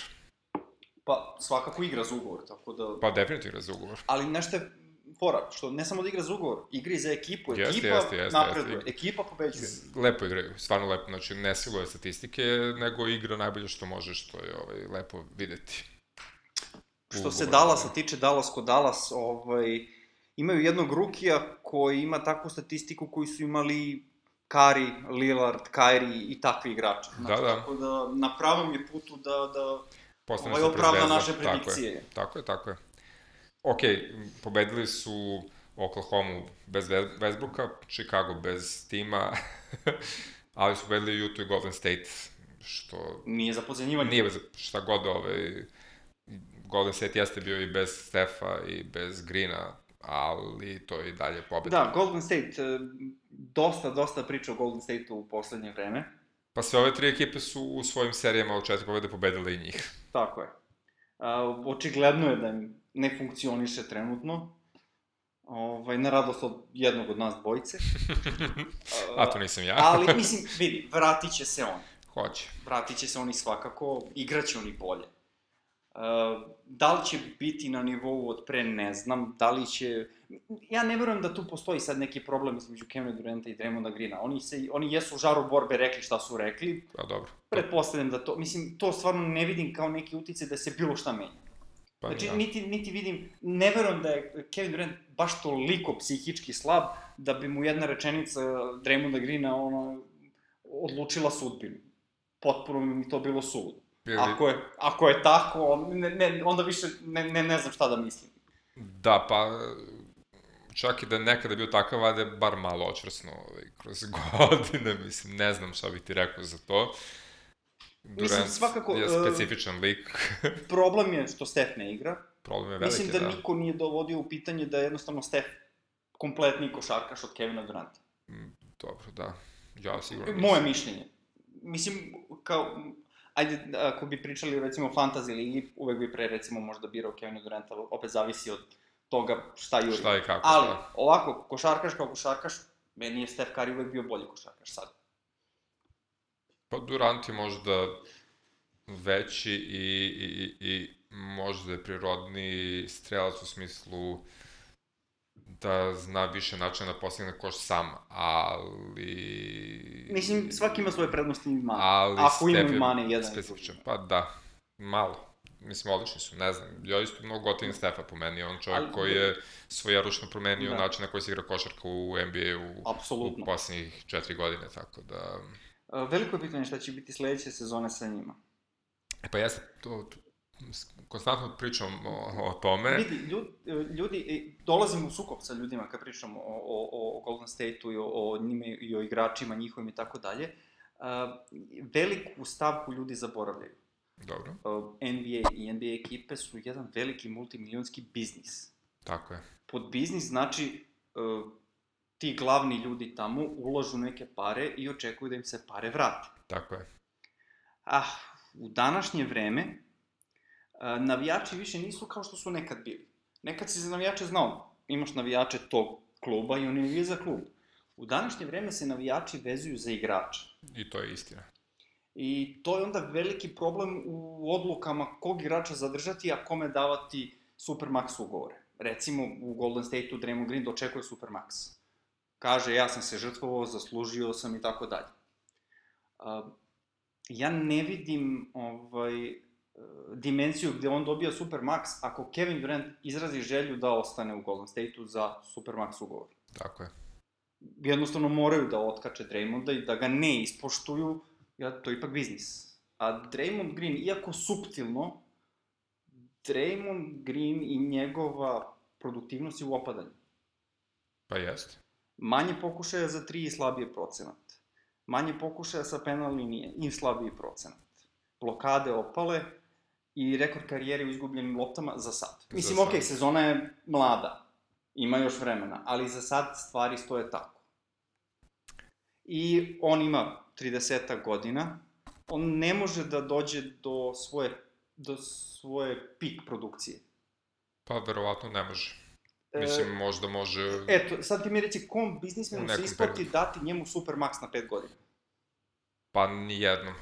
[SPEAKER 1] Pa, svakako igra za ugovor, tako da...
[SPEAKER 2] Pa, definitivno igra za ugovor.
[SPEAKER 1] Ali nešto je fora, što ne samo da igra za ugovor, igra i za ekipu, ekipa jeste, jeste, jeste, napreduje, jeste. ekipa pobeđuje.
[SPEAKER 2] Lepo igraju, stvarno lepo, znači ne siluje statistike, nego igra najbolje što može, što je ovaj, lepo videti.
[SPEAKER 1] Što se Dallasa tiče, Dallas kod Dallas, ovaj, imaju jednog rukija koji ima takvu statistiku koju su imali Kari, Lillard, Kyrie i takvi igrači.
[SPEAKER 2] Znači, da, da.
[SPEAKER 1] Tako da na pravom je putu da, da Postane ovaj opravda naše predikcije.
[SPEAKER 2] Tako je, tako je, tako je ok, pobedili su Oklahoma bez Westbrooka, Chicago bez tima, ali su pobedili Utah i Golden State, što...
[SPEAKER 1] Nije za pozemljivanje.
[SPEAKER 2] Nije za šta god, ovaj, Golden State jeste bio i bez Stefa i bez Greena, ali to je i dalje pobeda.
[SPEAKER 1] Da, Golden State, eh, dosta, dosta priča o Golden State-u u poslednje vreme.
[SPEAKER 2] Pa sve ove tri ekipe su u svojim serijama od četiri pobede pobedile i njih.
[SPEAKER 1] Tako je. Uh, očigledno je da im ne funkcioniše trenutno. Ovaj, na radost od jednog od nas dvojice.
[SPEAKER 2] A to nisam ja.
[SPEAKER 1] ali, mislim, vidi, vratit će se on.
[SPEAKER 2] Hoće.
[SPEAKER 1] Vratit će se oni svakako, igraće oni bolje. Uh, da li će biti na nivou od pre, ne znam, da li će... Ja ne verujem da tu postoji sad neki problem između Kevina Duranta i Draymonda Greena. Oni, se, oni jesu u žaru borbe rekli šta su rekli.
[SPEAKER 2] Pa dobro.
[SPEAKER 1] Pretpostavljam da to, mislim, to stvarno ne vidim kao neki utice da se bilo šta menja. Pa, znači, ja. niti, niti vidim, ne verujem da je Kevin Durant baš toliko psihički slab da bi mu jedna rečenica Draymonda Greena ono, odlučila sudbinu. Potpuno mi to bilo suludo. Ili... Ako, je, ako je tako, ne, ne, onda više ne, ne, ne znam šta da mislim.
[SPEAKER 2] Da, pa čak i da nekada bio takav, vada je bar malo očvrsno ovaj, kroz godine, mislim, ne znam šta bih ti rekao za to. Durant mislim, svakako, je e, specifičan uh, lik.
[SPEAKER 1] problem je što Stef ne igra.
[SPEAKER 2] Problem je veliki,
[SPEAKER 1] Mislim da, da niko nije dovodio u pitanje da je jednostavno Stef kompletni košarkaš od Kevina Duranta.
[SPEAKER 2] Mm, dobro, da. Ja sigurno
[SPEAKER 1] nisam. Moje mišljenje. Mislim, kao, ajde, ako bi pričali recimo o fantasy ligi, uvek bi pre recimo možda birao Kevina Duranta, opet zavisi od toga šta juri.
[SPEAKER 2] Šta i kako.
[SPEAKER 1] Ali, da. ovako, košarkaš kao košarkaš, meni je Steph Curry uvek bio bolji košarkaš sad.
[SPEAKER 2] Pa Durant je možda veći i, i, i možda je prirodni strelac u smislu da zna više načina da postigne koš sam, ali...
[SPEAKER 1] Mislim, svaki ima svoje prednosti i mane. Ali Ako ima i mane, jedan
[SPEAKER 2] specifičan. Pa da, malo. Mislim, odlični su, ne znam. Ja isto mnogo gotivim Stefa po meni. On čovjek ali, koji je svojeručno promenio da. način na koji se igra košarka u NBA-u u poslednjih četiri godine, tako da...
[SPEAKER 1] Veliko je pitanje šta će biti sledeće sezone sa njima.
[SPEAKER 2] E pa jeste, to, to konstantno pričam o, o tome.
[SPEAKER 1] Vidi, ljudi, ljudi, e, dolazim u sukob sa ljudima kad pričam o, o, o Golden State-u i o, o njime i o igračima njihovim i tako dalje. Veliku stavku ljudi zaboravljaju.
[SPEAKER 2] Dobro.
[SPEAKER 1] NBA i NBA ekipe su jedan veliki multimilionski biznis.
[SPEAKER 2] Tako je.
[SPEAKER 1] Pod biznis znači ti glavni ljudi tamo ulažu neke pare i očekuju da im se pare vrate.
[SPEAKER 2] Tako je.
[SPEAKER 1] Ah, u današnje vreme navijači više nisu kao što su nekad bili. Nekad si za navijače znao, imaš navijače tog kluba i oni navijaju za klub. U današnje vreme se navijači vezuju za igrača.
[SPEAKER 2] I to je istina.
[SPEAKER 1] I to je onda veliki problem u odlukama kog igrača zadržati, a kome davati Supermax ugovore. Recimo, u Golden State-u Draymond Green dočekuje Supermax. Kaže, ja sam se žrtvovao, zaslužio sam i tako dalje. Ja ne vidim ovaj, dimenziju gde on dobija Supermax ako Kevin Durant izrazi želju da ostane u Golden State-u za Supermax ugovor.
[SPEAKER 2] Tako je.
[SPEAKER 1] Jednostavno moraju da otkače Draymonda i da ga ne ispoštuju, ja, to je ipak biznis. A Draymond Green, iako suptilno, Draymond Green i njegova produktivnost je u opadanju.
[SPEAKER 2] Pa jeste.
[SPEAKER 1] Manje pokušaja za tri i slabije procenat. Manje pokušaja sa penal linije i slabiji procenat. Blokade opale, i rekord karijere u izgubljenim loptama za sad. Mislim, za okej, okay, sezona je mlada, ima još vremena, ali za sad stvari stoje tako. I on ima 30 godina, on ne može da dođe do svoje, do svoje pik produkcije.
[SPEAKER 2] Pa, verovatno ne može. E, Mislim, možda može...
[SPEAKER 1] Eto, sad ti mi reći, kom biznismenu se isplati periodu. dati njemu Supermax na 5 godina?
[SPEAKER 2] Pa, ni jednom.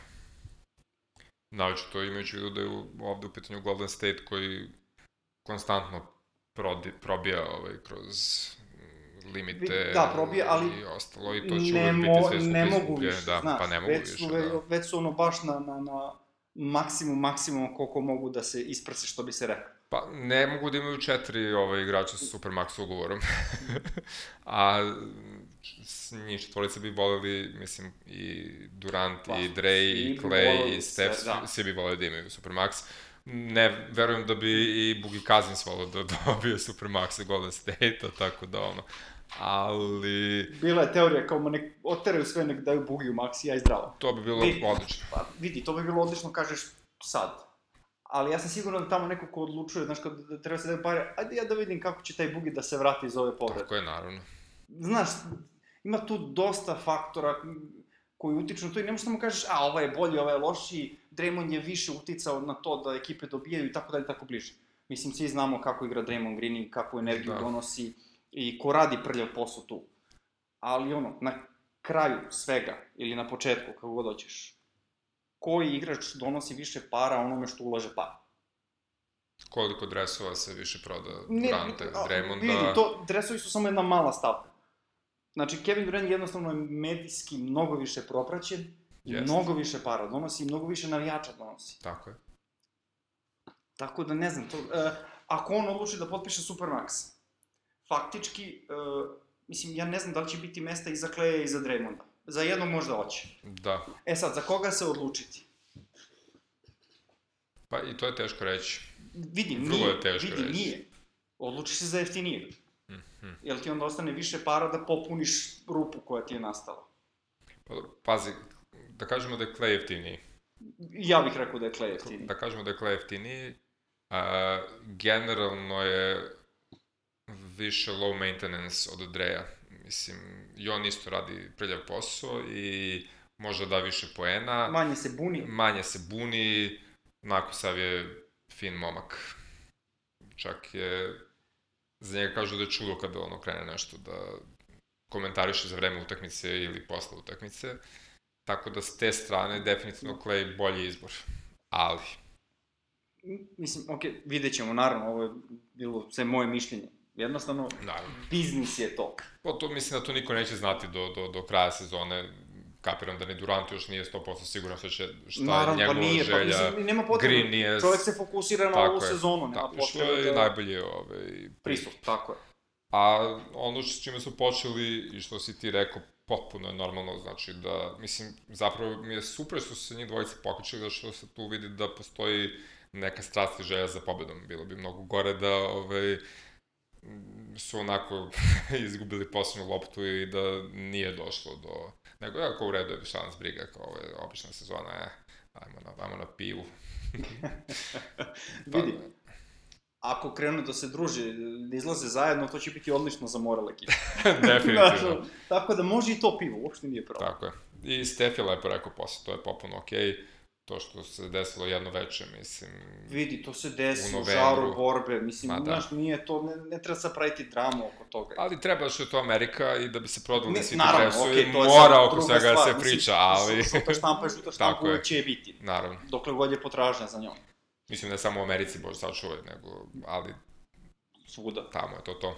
[SPEAKER 2] Znači, to imajući u vidu da je ovde u pitanju Golden State koji konstantno prodi, probija ovaj, kroz limite
[SPEAKER 1] da, probija, ali
[SPEAKER 2] i ostalo i to će uvek biti sve
[SPEAKER 1] ne mogu više,
[SPEAKER 2] da,
[SPEAKER 1] znaš,
[SPEAKER 2] pa ne mogu već
[SPEAKER 1] su,
[SPEAKER 2] više, da.
[SPEAKER 1] Već su ono baš na, na, na maksimum, maksimum koliko mogu da se isprse, što bi se rekao.
[SPEAKER 2] Pa, ne mogu da imaju četiri ovaj, igrača sa Supermax ugovorom. A njih četvorica bi voleli, mislim, i Durant, pa, i Dre, i Clay, i Steph, da. svi bi voleli da imaju Supermax. Ne, verujem da bi i Bugi Cousins volio da dobije Supermax za Golden State, tako da ono, ali...
[SPEAKER 1] Bila je teorija kao nek oteraju sve, nek daju Bugi u Maxi, ja i zdravo.
[SPEAKER 2] To bi bilo vidi, odlično.
[SPEAKER 1] Pa, vidi, to bi bilo odlično, kažeš sad. Ali ja sam siguran da tamo neko ko odlučuje, znaš, kad da treba se daju pare, ajde ja da vidim kako će taj Bugi da se vrati iz ove povrede.
[SPEAKER 2] Tako je, naravno.
[SPEAKER 1] Znaš, ima tu dosta faktora koji utiču na to i ne možeš samo kažeš, a, ovaj je bolji, ovaj je lošiji, Draymond je više uticao na to da ekipe dobijaju i tako dalje, tako bliže. Mislim, svi znamo kako igra Draymond Green i kakvu energiju da. donosi i ko radi prljav posao tu. Ali ono, na kraju svega, ili na početku, kako god hoćeš, koji igrač donosi više para onome što ulaže para?
[SPEAKER 2] Koliko dresova se više proda Duranta, Draymonda?
[SPEAKER 1] Vidi, to, dresovi su samo jedna mala stavka. Znači, Kevin Durant jednostavno je medijski mnogo više propraćen, Jest. mnogo više para donosi i mnogo više navijača donosi.
[SPEAKER 2] Tako je.
[SPEAKER 1] Tako da ne znam, to, uh, ako on odluči da potpiše Supermax, faktički, uh, mislim, ja ne znam da li će biti mesta i za Kleja i za Draymonda. Za jednog možda hoće.
[SPEAKER 2] Da.
[SPEAKER 1] E sad, za koga se odlučiti?
[SPEAKER 2] Pa i to je teško reći.
[SPEAKER 1] Vidi, Vrlo nije. je teško vidi, reći. nije. Odluči se za jeftinije. Mm -hmm. Jel ti onda ostane više para da popuniš rupu koja ti je nastala?
[SPEAKER 2] Pa, pazi, da kažemo da je Clay jeftiniji.
[SPEAKER 1] Ja bih rekao da je Clay jeftiniji.
[SPEAKER 2] Da kažemo da je Clay jeftiniji. A, generalno je više low maintenance od Dreja. Mislim, i on isto radi prljav posao i može da više poena.
[SPEAKER 1] Manje se buni.
[SPEAKER 2] Manje se buni. Onako, sav je fin momak. Čak je... Za njega kažu da je čudo kada ono krene nešto da komentariše za vreme utakmice ili posle utakmice. Tako da s te strane definitivno Clay bolji izbor. Ali...
[SPEAKER 1] Mislim, ok, vidjet ćemo, naravno, ovo je bilo sve moje mišljenje. Jednostavno, naravno. biznis je to.
[SPEAKER 2] Pa to mislim da to niko neće znati do, do, do kraja sezone kapiram da ni Durant još nije 100% siguran šta će, šta Naravno, je njegova pa nije, želja. Pa, mislim,
[SPEAKER 1] nema potrebe. Green nije... Čovjek se fokusira na ovu je, sezonu, nema potrebe.
[SPEAKER 2] Što je da... najbolje ovaj,
[SPEAKER 1] pristup. Tako je.
[SPEAKER 2] A ono s čime su počeli i što si ti rekao, potpuno je normalno, znači da, mislim, zapravo mi je super što su se njih dvojice pokučili, da što se tu vidi da postoji neka strast i želja za pobedom. Bilo bi mnogo gore da, ovaj, su onako izgubili poslednju loptu i da nije došlo do... Nego, ja, kao u redu je, šta nas briga, kao ovo je obična sezona, je, ajmo na, ajmo na pivu.
[SPEAKER 1] pa, Vidi, ako krenu da se druže, da izlaze zajedno, to će biti odlično za moral ekipa.
[SPEAKER 2] Definitivno.
[SPEAKER 1] tako da može i to pivo, uopšte nije problem.
[SPEAKER 2] Tako je. I Stef je lepo rekao posle, to je popuno okej. Okay to što se desilo jedno veče, mislim...
[SPEAKER 1] Vidi, to se desi u, žaru borbe, mislim, Ma, da. znaš, nije to, ne, ne treba sad praviti dramu oko toga.
[SPEAKER 2] Ali treba što je to Amerika i da bi se prodali ne, svi ti dresovi, okay, mora oko svega da se priča, ali...
[SPEAKER 1] Žuta štampa je žuta štampa, uvek će je biti.
[SPEAKER 2] Naravno.
[SPEAKER 1] Dokle god je potražnja za njom.
[SPEAKER 2] Mislim, ne samo u Americi, bože sačuvaj, nego, ali...
[SPEAKER 1] Svuda.
[SPEAKER 2] Tamo je to to.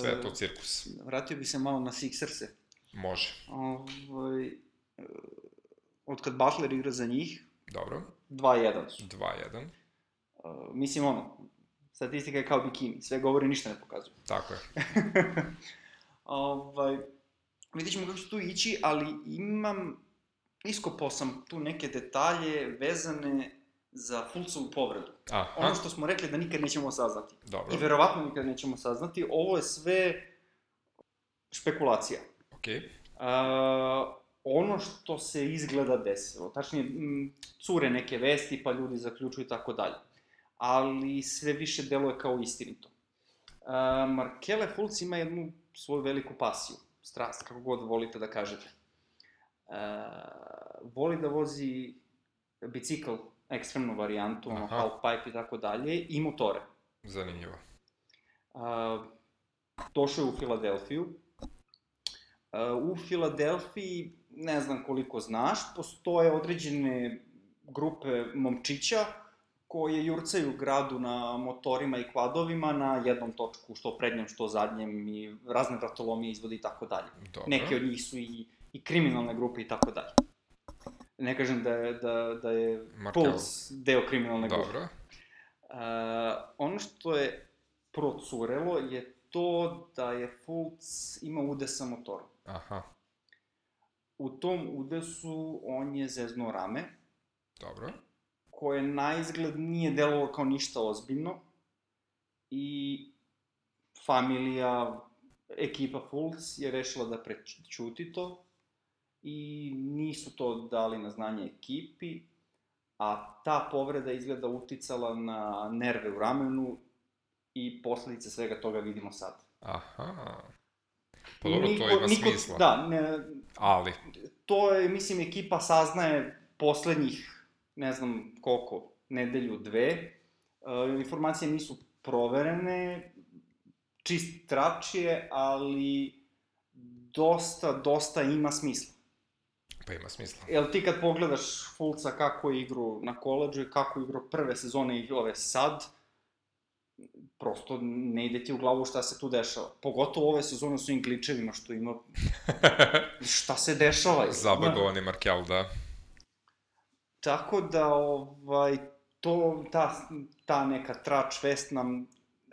[SPEAKER 2] Sve je to cirkus.
[SPEAKER 1] Vratio bi se malo na Sixerse.
[SPEAKER 2] Može.
[SPEAKER 1] Ovaj, od kad Butler igra za njih,
[SPEAKER 2] Dobro.
[SPEAKER 1] 2-1 su.
[SPEAKER 2] 2-1.
[SPEAKER 1] Uh, mislim, ono, statistika je kao bikini, sve govori, ništa ne pokazuje.
[SPEAKER 2] Tako je.
[SPEAKER 1] ovaj, vidit ćemo kako će tu ići, ali imam, iskopao sam tu neke detalje vezane za Fulcovu povredu. Aha. Ono što smo rekli da nikad nećemo saznati.
[SPEAKER 2] Dobro.
[SPEAKER 1] I verovatno nikad nećemo saznati, ovo je sve špekulacija.
[SPEAKER 2] Okej.
[SPEAKER 1] Okay. Uh, ono što se izgleda desilo, tačnije, cure neke vesti, pa ljudi zaključuju i tako dalje. Ali sve više deluje kao istinito. Markele Fulc ima jednu svoju veliku pasiju, strast, kako god volite da kažete. Voli da vozi bicikl, ekstremnu varijantu, ono, half pipe i tako dalje, i motore.
[SPEAKER 2] Zanimljivo.
[SPEAKER 1] Uh, došao je u Filadelfiju. Uh, u Filadelfiji ne znam koliko znaš, postoje određene grupe momčića koje jurcaju gradu na motorima i kvadovima na jednom točku, što prednjem, što zadnjem i razne vratolomije izvode i tako dalje. Neke od njih su i, i kriminalne grupe i tako dalje. Ne kažem da je, da, da je Markel. Puls deo kriminalne Dobro. grupe. Uh, ono što je procurelo je to da je Fultz ima ude sa motorom.
[SPEAKER 2] Aha.
[SPEAKER 1] U tom udesu on je zeznuo rame.
[SPEAKER 2] Dobro.
[SPEAKER 1] Koje na izgled nije delovalo kao ništa ozbiljno. I familija, ekipa Fulc je rešila da prečuti to. I nisu to dali na znanje ekipi. A ta povreda izgleda uticala na nerve u ramenu i posledice svega toga vidimo sad.
[SPEAKER 2] Aha. Pa dobro, niko, to ima niko, smisla.
[SPEAKER 1] Da, ne,
[SPEAKER 2] ali...
[SPEAKER 1] To je, mislim, ekipa saznaje poslednjih, ne znam koliko, nedelju, dve. E, informacije nisu proverene, čist trač je, ali dosta, dosta ima smisla.
[SPEAKER 2] Pa ima smisla.
[SPEAKER 1] Jel ti kad pogledaš Fulca kako je igru na koleđu i kako je igru prve sezone i ove sad, prosto ne ide ti u glavu šta se tu dešava. Pogotovo ove sezone su im gličevima što ima... šta se dešava?
[SPEAKER 2] Zabagovani Markel, da.
[SPEAKER 1] Tako da, ovaj, to, ta, ta neka trač vest nam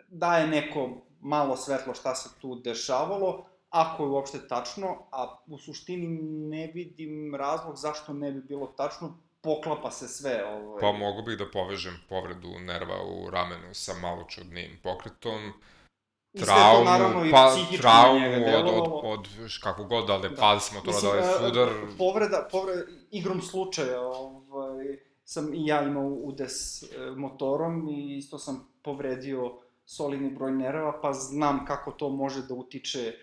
[SPEAKER 1] daje neko malo svetlo šta se tu dešavalo, ako je uopšte tačno, a u suštini ne vidim razlog zašto ne bi bilo tačno, poklapa se sve. Ovaj.
[SPEAKER 2] Pa mogu bih da povežem povredu nerva u ramenu sa malo čudnim pokretom, traumu, naravno, pa traumu od, od, od kako god da li da. pali smo to da li e, sudar.
[SPEAKER 1] Povreda, povreda, igrom slučaja, ovaj, sam i ja imao udes e, motorom i isto sam povredio solidni broj nerva, pa znam kako to može da utiče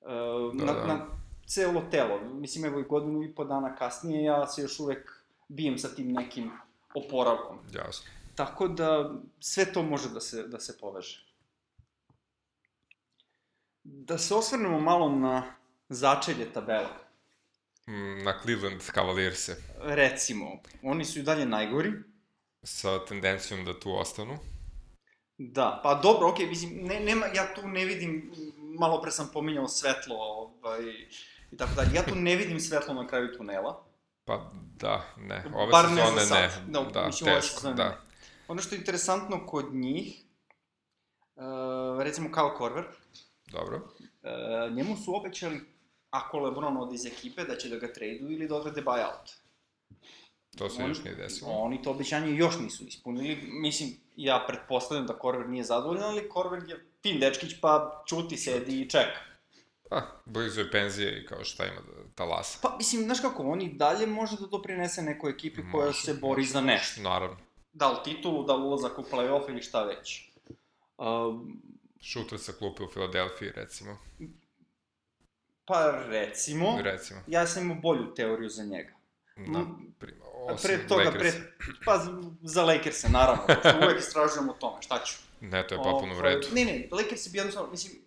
[SPEAKER 1] uh, da, na, da. na celo telo. Mislim, evo i godinu i po dana kasnije, ja se još uvek bijem sa tim nekim oporavkom.
[SPEAKER 2] Jasno.
[SPEAKER 1] Tako da sve to može da se, da se poveže. Da se osvrnemo malo na začelje tabela.
[SPEAKER 2] Mm, na Cleveland Cavaliers-e.
[SPEAKER 1] Recimo, oni su i dalje najgori.
[SPEAKER 2] Sa tendencijom da tu ostanu.
[SPEAKER 1] Da, pa dobro, okej, okay, mislim, ne, nema, ja tu ne vidim, malo pre sam pominjao svetlo, ovaj, i tako dalje, ja tu ne vidim svetlo na kraju tunela.
[SPEAKER 2] Pa da, ne, ove Bar sezone ne, ne,
[SPEAKER 1] da, da mislim, teško, da. Ne. Ono što je interesantno kod njih, uh, recimo Kyle Korver,
[SPEAKER 2] Dobro.
[SPEAKER 1] Uh, njemu su obećali, ako Lebron ode iz ekipe, da će da ga traduju ili da odrede buyout.
[SPEAKER 2] To se još nije desilo.
[SPEAKER 1] Oni to obećanje još nisu ispunili. Mislim, ja pretpostavljam da Korver nije zadovoljan, ali Korver je fin dečkić, pa čuti, sedi i čeka.
[SPEAKER 2] Pa, blizu je penzije i kao šta ima da talasa.
[SPEAKER 1] Pa, mislim, znaš kako, on i dalje može da doprinese nekoj ekipi može, koja se bori može, za nešto.
[SPEAKER 2] Naravno.
[SPEAKER 1] Da li titulu, da li ulazak u play-off ili šta već.
[SPEAKER 2] Um, Šuter sa klupe u Filadelfiji, recimo.
[SPEAKER 1] Pa, recimo.
[SPEAKER 2] Recimo.
[SPEAKER 1] Ja sam imao bolju teoriju za njega.
[SPEAKER 2] Na, prima,
[SPEAKER 1] pre toga, Lakers. pre, pa za Lakers-e, naravno, što uvek istražujemo o tome, šta ću.
[SPEAKER 2] Ne, to je potpuno u ovaj, redu.
[SPEAKER 1] Ne, ne, Lakers bi jednostavno, mislim,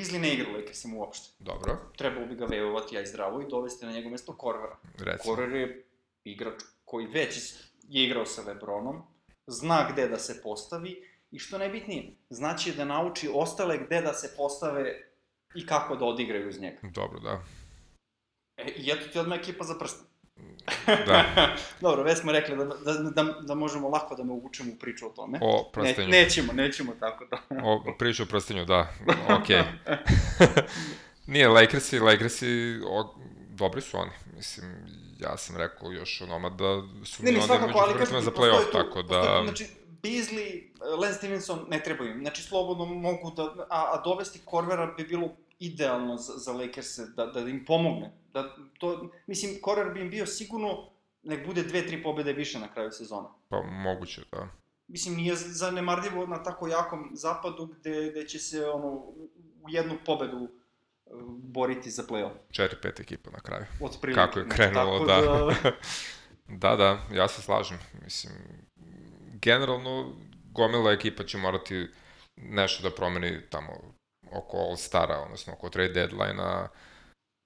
[SPEAKER 1] Bizli ne igra u Lakersima uopšte.
[SPEAKER 2] Dobro.
[SPEAKER 1] Trebalo bi ga vejovati ja i zdravo i dovesti na njegov mesto Korvera.
[SPEAKER 2] Recimo.
[SPEAKER 1] Korver je igrač koji već je igrao sa Lebronom, zna gde da se postavi i što najbitnije, znači da nauči ostale gde da se postave i kako da odigraju uz njega.
[SPEAKER 2] Dobro, da.
[SPEAKER 1] E, i eto ti odmah ekipa za prstom.
[SPEAKER 2] Da.
[SPEAKER 1] Dobro, već smo rekli da, da, da, da možemo lako da me uvučemo u priču o tome.
[SPEAKER 2] O prstenju.
[SPEAKER 1] Ne, nećemo, nećemo tako da.
[SPEAKER 2] o priču o prstenju, da. Okay. Nije, Lakersi, Lakersi, o, dobri su oni, mislim, ja sam rekao još onoma da su
[SPEAKER 1] ne, mi onda među
[SPEAKER 2] favoritima za play-off, tako da... Postoji,
[SPEAKER 1] znači, Beasley, Lance Stevenson ne trebaju im, znači slobodno mogu da, a, a dovesti Korvera bi bilo idealno za, za Lakers da, da im pomogne. Da, to, mislim, Korver bi im bio sigurno, nek bude dve, tri pobede više na kraju sezona.
[SPEAKER 2] Pa, moguće, da.
[SPEAKER 1] Mislim, nije zanemarljivo na tako jakom zapadu gde, gde će se ono, u jednu pobedu uh, boriti za play-off.
[SPEAKER 2] 4-5 ekipa na kraju.
[SPEAKER 1] Od prilike.
[SPEAKER 2] Kako je krenulo, da. Da... da, da, ja se slažem. Mislim, generalno, gomila ekipa će morati nešto da promeni tamo oko All-Stara, odnosno oko trade deadline-a,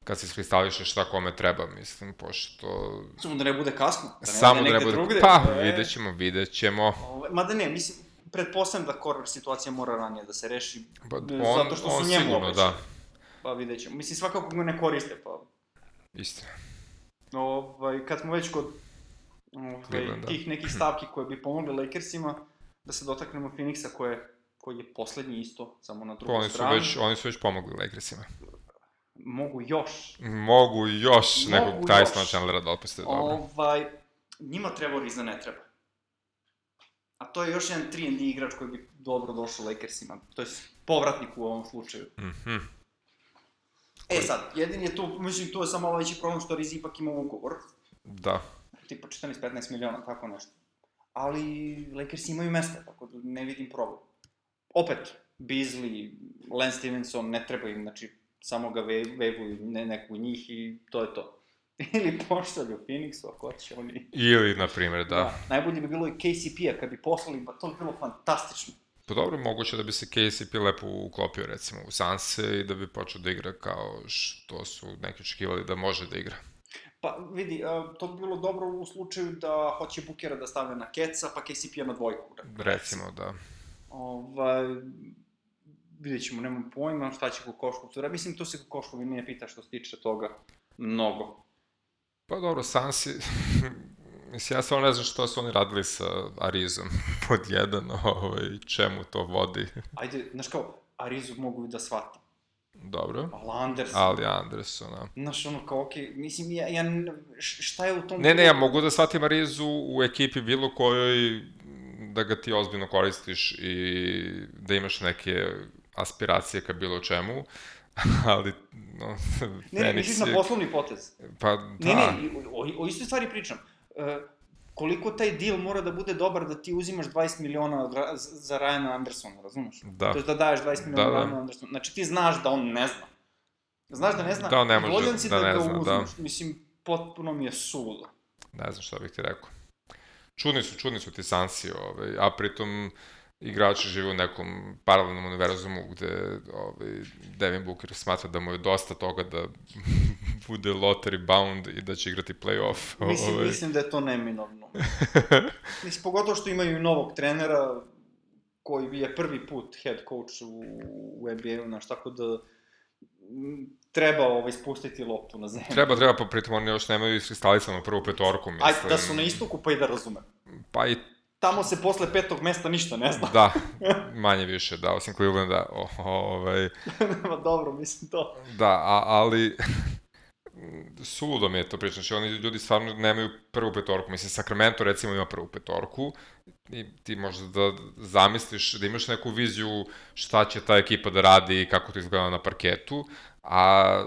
[SPEAKER 2] kad se iskristališe šta kome treba, mislim, pošto...
[SPEAKER 1] Samo da ne bude kasno,
[SPEAKER 2] da ne Samo da ne bude, drugde. pa, e... vidjet ćemo, vidjet ćemo.
[SPEAKER 1] Ove, mada ne, mislim, pretpostavljam da Korver situacija mora ranije da se reši,
[SPEAKER 2] pa, on, zato što su njemu sigurno, da.
[SPEAKER 1] Pa vidjet ćemo. Mislim, svakako ga ne koriste, pa...
[SPEAKER 2] Isto.
[SPEAKER 1] Ovaj, kad smo već kod ovaj, da. tih nekih stavki koje bi pomogle Lakersima, da se dotaknemo Phoenixa koje koji je poslednji isto, samo na drugoj
[SPEAKER 2] oni su strani. Već, oni su već pomogli Lakersima.
[SPEAKER 1] Mogu još.
[SPEAKER 2] Mogu još Mogu nekog Tysona Chandlera da otpuste dobro.
[SPEAKER 1] Ovaj, njima treba Riza ne treba. A to je još jedan 3 D igrač koji bi dobro došao Lakersima. To je povratnik u ovom slučaju.
[SPEAKER 2] Mhm. -hmm.
[SPEAKER 1] E sad, jedin je tu, mislim, tu je samo malo veći problem što Riz ipak ima ugovor.
[SPEAKER 2] Da.
[SPEAKER 1] Tipa 14-15 miliona, tako nešto. Ali Lakers imaju mesta, tako da ne vidim problem opet, Beasley, Lance Stevenson, ne treba im, znači, samo ga ve, vevuju ne, neku njih i to je to. Ili pošalju Phoenixu, ako će oni...
[SPEAKER 2] Ili, na primjer, da. da.
[SPEAKER 1] Najbolje bi bilo i KCP-a, kad bi poslali, ba to bi bilo fantastično.
[SPEAKER 2] Pa dobro, moguće da bi se KCP lepo uklopio recimo u Sanse i da bi počeo da igra kao što su neki očekivali da može da igra.
[SPEAKER 1] Pa vidi, to bi bilo dobro u slučaju da hoće Bukera da stave na Keca, pa KCP-a na dvojku.
[SPEAKER 2] Recimo, da.
[SPEAKER 1] Ovaj, vidjet ćemo, nemam pojma šta će Kokoškov tu Mislim, to se Kokoškov i nije pita što se tiče toga mnogo.
[SPEAKER 2] Pa dobro, Sansi, mislim, ja stvarno ne znam što su oni radili sa Arizom pod jedan, ovaj, čemu to vodi.
[SPEAKER 1] Ajde, znaš kao, Arizu mogu da shvatim.
[SPEAKER 2] Dobro.
[SPEAKER 1] Ali Anderson.
[SPEAKER 2] Ali Anderson, da.
[SPEAKER 1] Znaš, ono kao, okej, okay, mislim, ja, ja, šta je u tom...
[SPEAKER 2] Ne, ne, ja mogu da shvatim Arizu u ekipi bilo kojoj da ga ti ozbiljno koristiš i da imaš neke aspiracije ka bilo čemu, ali, no,
[SPEAKER 1] Ne, ne, misliš na poslovni potez.
[SPEAKER 2] Pa, da.
[SPEAKER 1] Ne, ne, o, o istoj stvari pričam. E, koliko taj deal mora da bude dobar da ti uzimaš 20 miliona za Ryana Andersona, razumeš?
[SPEAKER 2] Da.
[SPEAKER 1] To je da daješ 20 miliona da, da. Ryana Andersona. Znači ti znaš da on ne zna. Znaš da ne zna?
[SPEAKER 2] Da, ne može,
[SPEAKER 1] si
[SPEAKER 2] da,
[SPEAKER 1] da
[SPEAKER 2] ne zna, da.
[SPEAKER 1] Mislim, potpuno mi je suludo.
[SPEAKER 2] Ne znam šta bih ti rekao. Čudni su, čudni su ti Sansi, ovaj, a pritom igrači žive u nekom paralelnom univerzumu gde ovaj, Devin Booker smatra da mu je dosta toga da bude lottery bound i da će igrati playoff.
[SPEAKER 1] Mislim, ovaj. mislim da je to neminovno. mislim, pogotovo što imaju novog trenera koji je prvi put head coach u, u NBA-u, znaš, tako da treba ovaj, spustiti loptu na zemlju.
[SPEAKER 2] Treba, treba, pa pritom oni još nemaju iskristalisano prvu petorku, mislim.
[SPEAKER 1] Ajde, da su na istoku, pa i da razumem.
[SPEAKER 2] Pa i
[SPEAKER 1] tamo se posle petog mesta ništa ne zna.
[SPEAKER 2] da, manje više, da, osim Clevelanda, o, ovaj...
[SPEAKER 1] Nema dobro, mislim to.
[SPEAKER 2] Da, a, ali suludo mi je to priča, znači oni ljudi stvarno nemaju prvu petorku, mislim Sacramento recimo ima prvu petorku i ti možda da zamisliš, da imaš neku viziju šta će ta ekipa da radi i kako to izgleda na parketu, a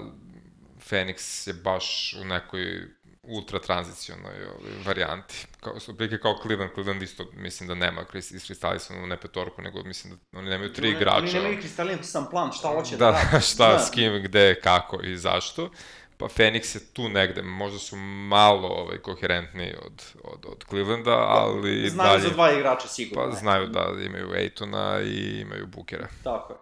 [SPEAKER 2] Phoenix je baš u nekoj ultra tranzicionoj ovaj, varijanti. Kao, su prilike kao Cleveland, Cleveland isto mislim da nema iskristalisanu ne petorku, nego mislim da oni nemaju tri igrača.
[SPEAKER 1] Oni nemaju kristalisan plan, šta hoće
[SPEAKER 2] da,
[SPEAKER 1] da radi.
[SPEAKER 2] šta, da. s kim, gde, kako i zašto. Pa Phoenix je tu negde, možda su malo ovaj, koherentniji od, od, od Clevelanda, pa, ali
[SPEAKER 1] znaju dalje... za dva igrača sigurno.
[SPEAKER 2] Pa znaju da imaju Aitona i imaju Bookera.
[SPEAKER 1] Tako je.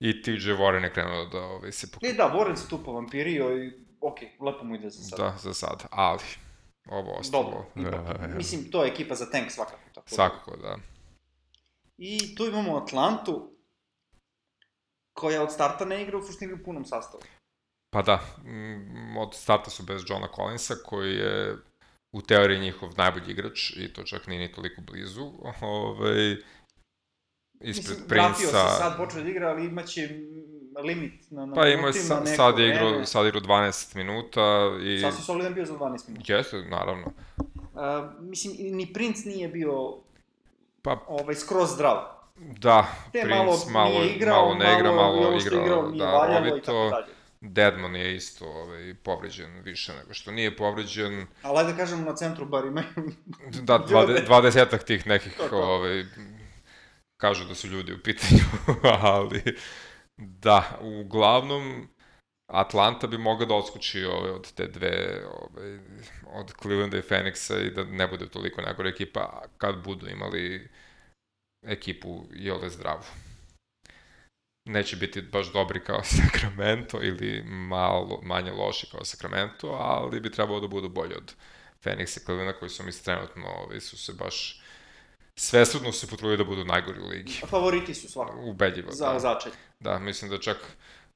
[SPEAKER 2] I TJ Warren je krenuo da ovaj, se
[SPEAKER 1] pokupi. I da, Warren se tu povampirio i ok, lepo mu ide za sad.
[SPEAKER 2] Da, za sad, ali ovo ostalo...
[SPEAKER 1] Dobro, ipak, mislim, to je ekipa za tank svakako. Tako
[SPEAKER 2] da. svakako, da.
[SPEAKER 1] I tu imamo Atlantu, koja od starta ne igra u suštini u punom sastavu.
[SPEAKER 2] Pa da, od starta su bez Johna Collinsa, koji je u teoriji njihov najbolji igrač i to čak nije ni toliko blizu. Ove, ovaj, ispred Mislim, Princa... Vratio
[SPEAKER 1] se sad, počeo da igra, ali imaće limit na, na
[SPEAKER 2] pa ima sa, sad je igrao, sad igrao 12 minuta i...
[SPEAKER 1] Sad si solidan bio za 12 minuta.
[SPEAKER 2] Jeste, naravno.
[SPEAKER 1] Uh, mislim, ni Prince nije bio pa, ovaj, skroz zdrav.
[SPEAKER 2] Da, Te Prince malo, malo, igrao, malo ne igra, malo, malo igrao, igrao da, tako dalje. Deadman je isto ovaj, povređen više nego što nije povređen.
[SPEAKER 1] Ali ajde da kažemo na centru bar imaju...
[SPEAKER 2] da, dvadesetak tih nekih, ovaj, kažu da su ljudi u pitanju, ali Da, uglavnom, Atlanta bi mogla da odskoči ove, od te dve, ove, od Clevelanda i Phoenixa i da ne bude toliko najgore ekipa kad budu imali ekipu i ove zdravu. Neće biti baš dobri kao Sacramento ili malo manje loši kao Sacramento, ali bi trebalo da budu bolji od Phoenixa i Clevelanda koji su mi trenutno ove, su se baš svesredno se potrudili da budu najgori u ligi.
[SPEAKER 1] Favoriti su svakako.
[SPEAKER 2] Ubedljivo,
[SPEAKER 1] Za da. začelj.
[SPEAKER 2] Da, mislim da čak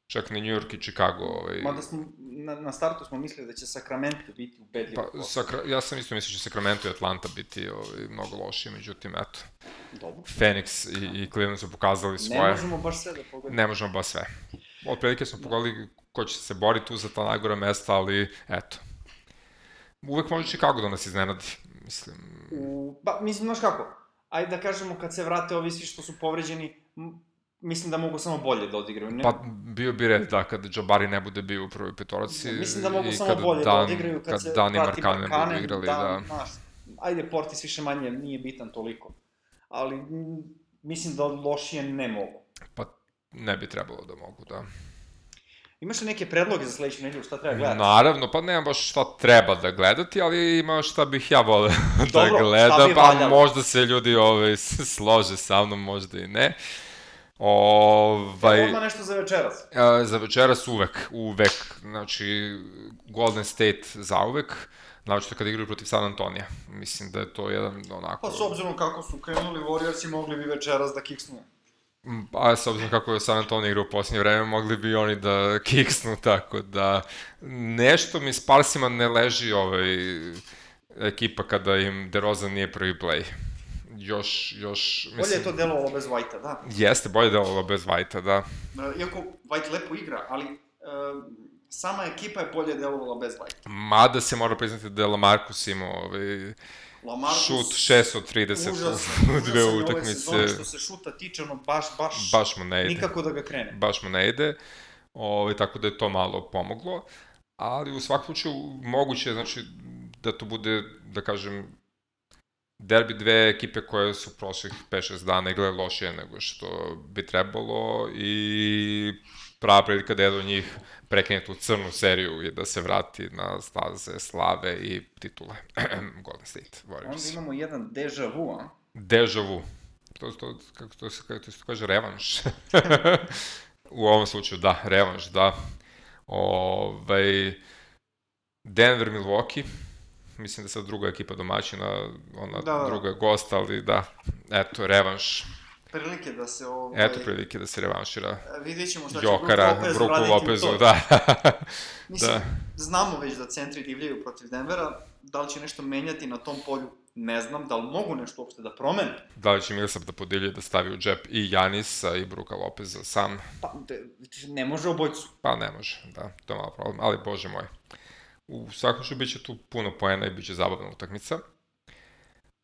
[SPEAKER 2] čak ni New York i Chicago. Ovaj...
[SPEAKER 1] Mada smo, na, na startu smo mislili da će Sacramento biti ubedljivo.
[SPEAKER 2] Pa, sakra, ja sam isto mislio da će Sacramento i Atlanta biti ovaj, mnogo lošiji, međutim, eto.
[SPEAKER 1] Dobro.
[SPEAKER 2] Phoenix i, i Cleveland su pokazali svoje...
[SPEAKER 1] Ne možemo baš sve da pogledamo.
[SPEAKER 2] Ne možemo baš sve. Od prilike smo da. pogledali ko će se boriti tu za ta najgora mesta, ali eto. Uvek može Chicago da nas iznenadi, mislim.
[SPEAKER 1] U, ba, mislim, znaš kako, ajde da kažemo, kad se vrate ovi svi što su povređeni, mislim da mogu samo bolje da odigraju. Ne?
[SPEAKER 2] Pa bio bi red, da, kad Jabari ne bude bio u prvoj petorci.
[SPEAKER 1] Da, mislim da mogu samo bolje da Dan, da odigraju kad, kad se
[SPEAKER 2] Dani vrati Markanen, Markanen budu igrali, da. da.
[SPEAKER 1] Znaš, ajde, Portis više manje nije bitan toliko. Ali mislim da lošije ne mogu.
[SPEAKER 2] Pa ne bi trebalo da mogu, da.
[SPEAKER 1] Imaš li neke predloge za sledeću nedelju, šta treba gledati?
[SPEAKER 2] Naravno, pa nemam baš šta treba da gledati, ali ima šta bih ja voleo da
[SPEAKER 1] Dobro,
[SPEAKER 2] gledam, pa možda se ljudi ovaj, slože sa mnom, možda i ne. Ovaj,
[SPEAKER 1] Odmah nešto za večeras.
[SPEAKER 2] a, za večeras uvek, uvek, znači Golden State zauvek, znači kada igraju protiv San Antonija. Mislim da je to jedan onako...
[SPEAKER 1] Pa s obzirom kako su krenuli Warriorsi, mogli bi večeras da kiksnu.
[SPEAKER 2] A s obzirom kako je San Antonio igrao u posljednje vreme, mogli bi oni da kiksnu, tako da nešto mi s Parsima ne leži ovaj, ekipa kada im DeRozan nije prvi play. Još, još,
[SPEAKER 1] Bolje je to delovalo bez Whitea, da.
[SPEAKER 2] Jeste, bolje delovalo bez Whitea, da.
[SPEAKER 1] E, Iako White lepo igra, ali e, sama ekipa je bolje delovala bez Whitea.
[SPEAKER 2] Mada se mora priznati da je Lamarcus imao ovaj,
[SPEAKER 1] Lamarcus,
[SPEAKER 2] šut 6 od 30
[SPEAKER 1] užas,
[SPEAKER 2] u dve
[SPEAKER 1] je
[SPEAKER 2] utakmice.
[SPEAKER 1] sezone što se šuta tiče, ono baš, baš,
[SPEAKER 2] Baš mu ne ide.
[SPEAKER 1] nikako da ga krene.
[SPEAKER 2] baš mu ne ide, ovaj, tako da je to malo pomoglo, ali u svakom slučaju moguće je, znači, da to bude, da kažem, derbi dve ekipe koje su prošlih 5-6 dana igrale lošije nego što bi trebalo i prava prilika da jedan od njih prekine tu crnu seriju i da se vrati na staze slave i titule Golden State
[SPEAKER 1] Onda
[SPEAKER 2] Warriors.
[SPEAKER 1] imamo jedan deja vu, a?
[SPEAKER 2] Deja vu. To, to, kako to se, kako to se kaže, revanš. U ovom slučaju, da, revanš, da. Ovaj, Denver, Milwaukee, mislim da je sad druga ekipa domaćina, ona
[SPEAKER 1] Da, da.
[SPEAKER 2] druga gost, ali da, eto, revanš.
[SPEAKER 1] Prilike da se ovaj...
[SPEAKER 2] Eto prilike da se revanšira
[SPEAKER 1] Vidjet ćemo šta će
[SPEAKER 2] Jokara, Bruku
[SPEAKER 1] uraditi u
[SPEAKER 2] Lopezu, da.
[SPEAKER 1] Mislim,
[SPEAKER 2] Da.
[SPEAKER 1] znamo već da centri divljaju protiv Denvera, da li će nešto menjati na tom polju, ne znam, da li mogu nešto uopšte da promene.
[SPEAKER 2] da li će Millsap da podilje da stavi u džep i Janisa i Bruka Lopeza sam?
[SPEAKER 1] Pa, ne može obojcu.
[SPEAKER 2] Pa ne može, da, to je malo problem, ali bože moj. U svakom slučaju bit će tu puno poena i bit će zabavna utakmica.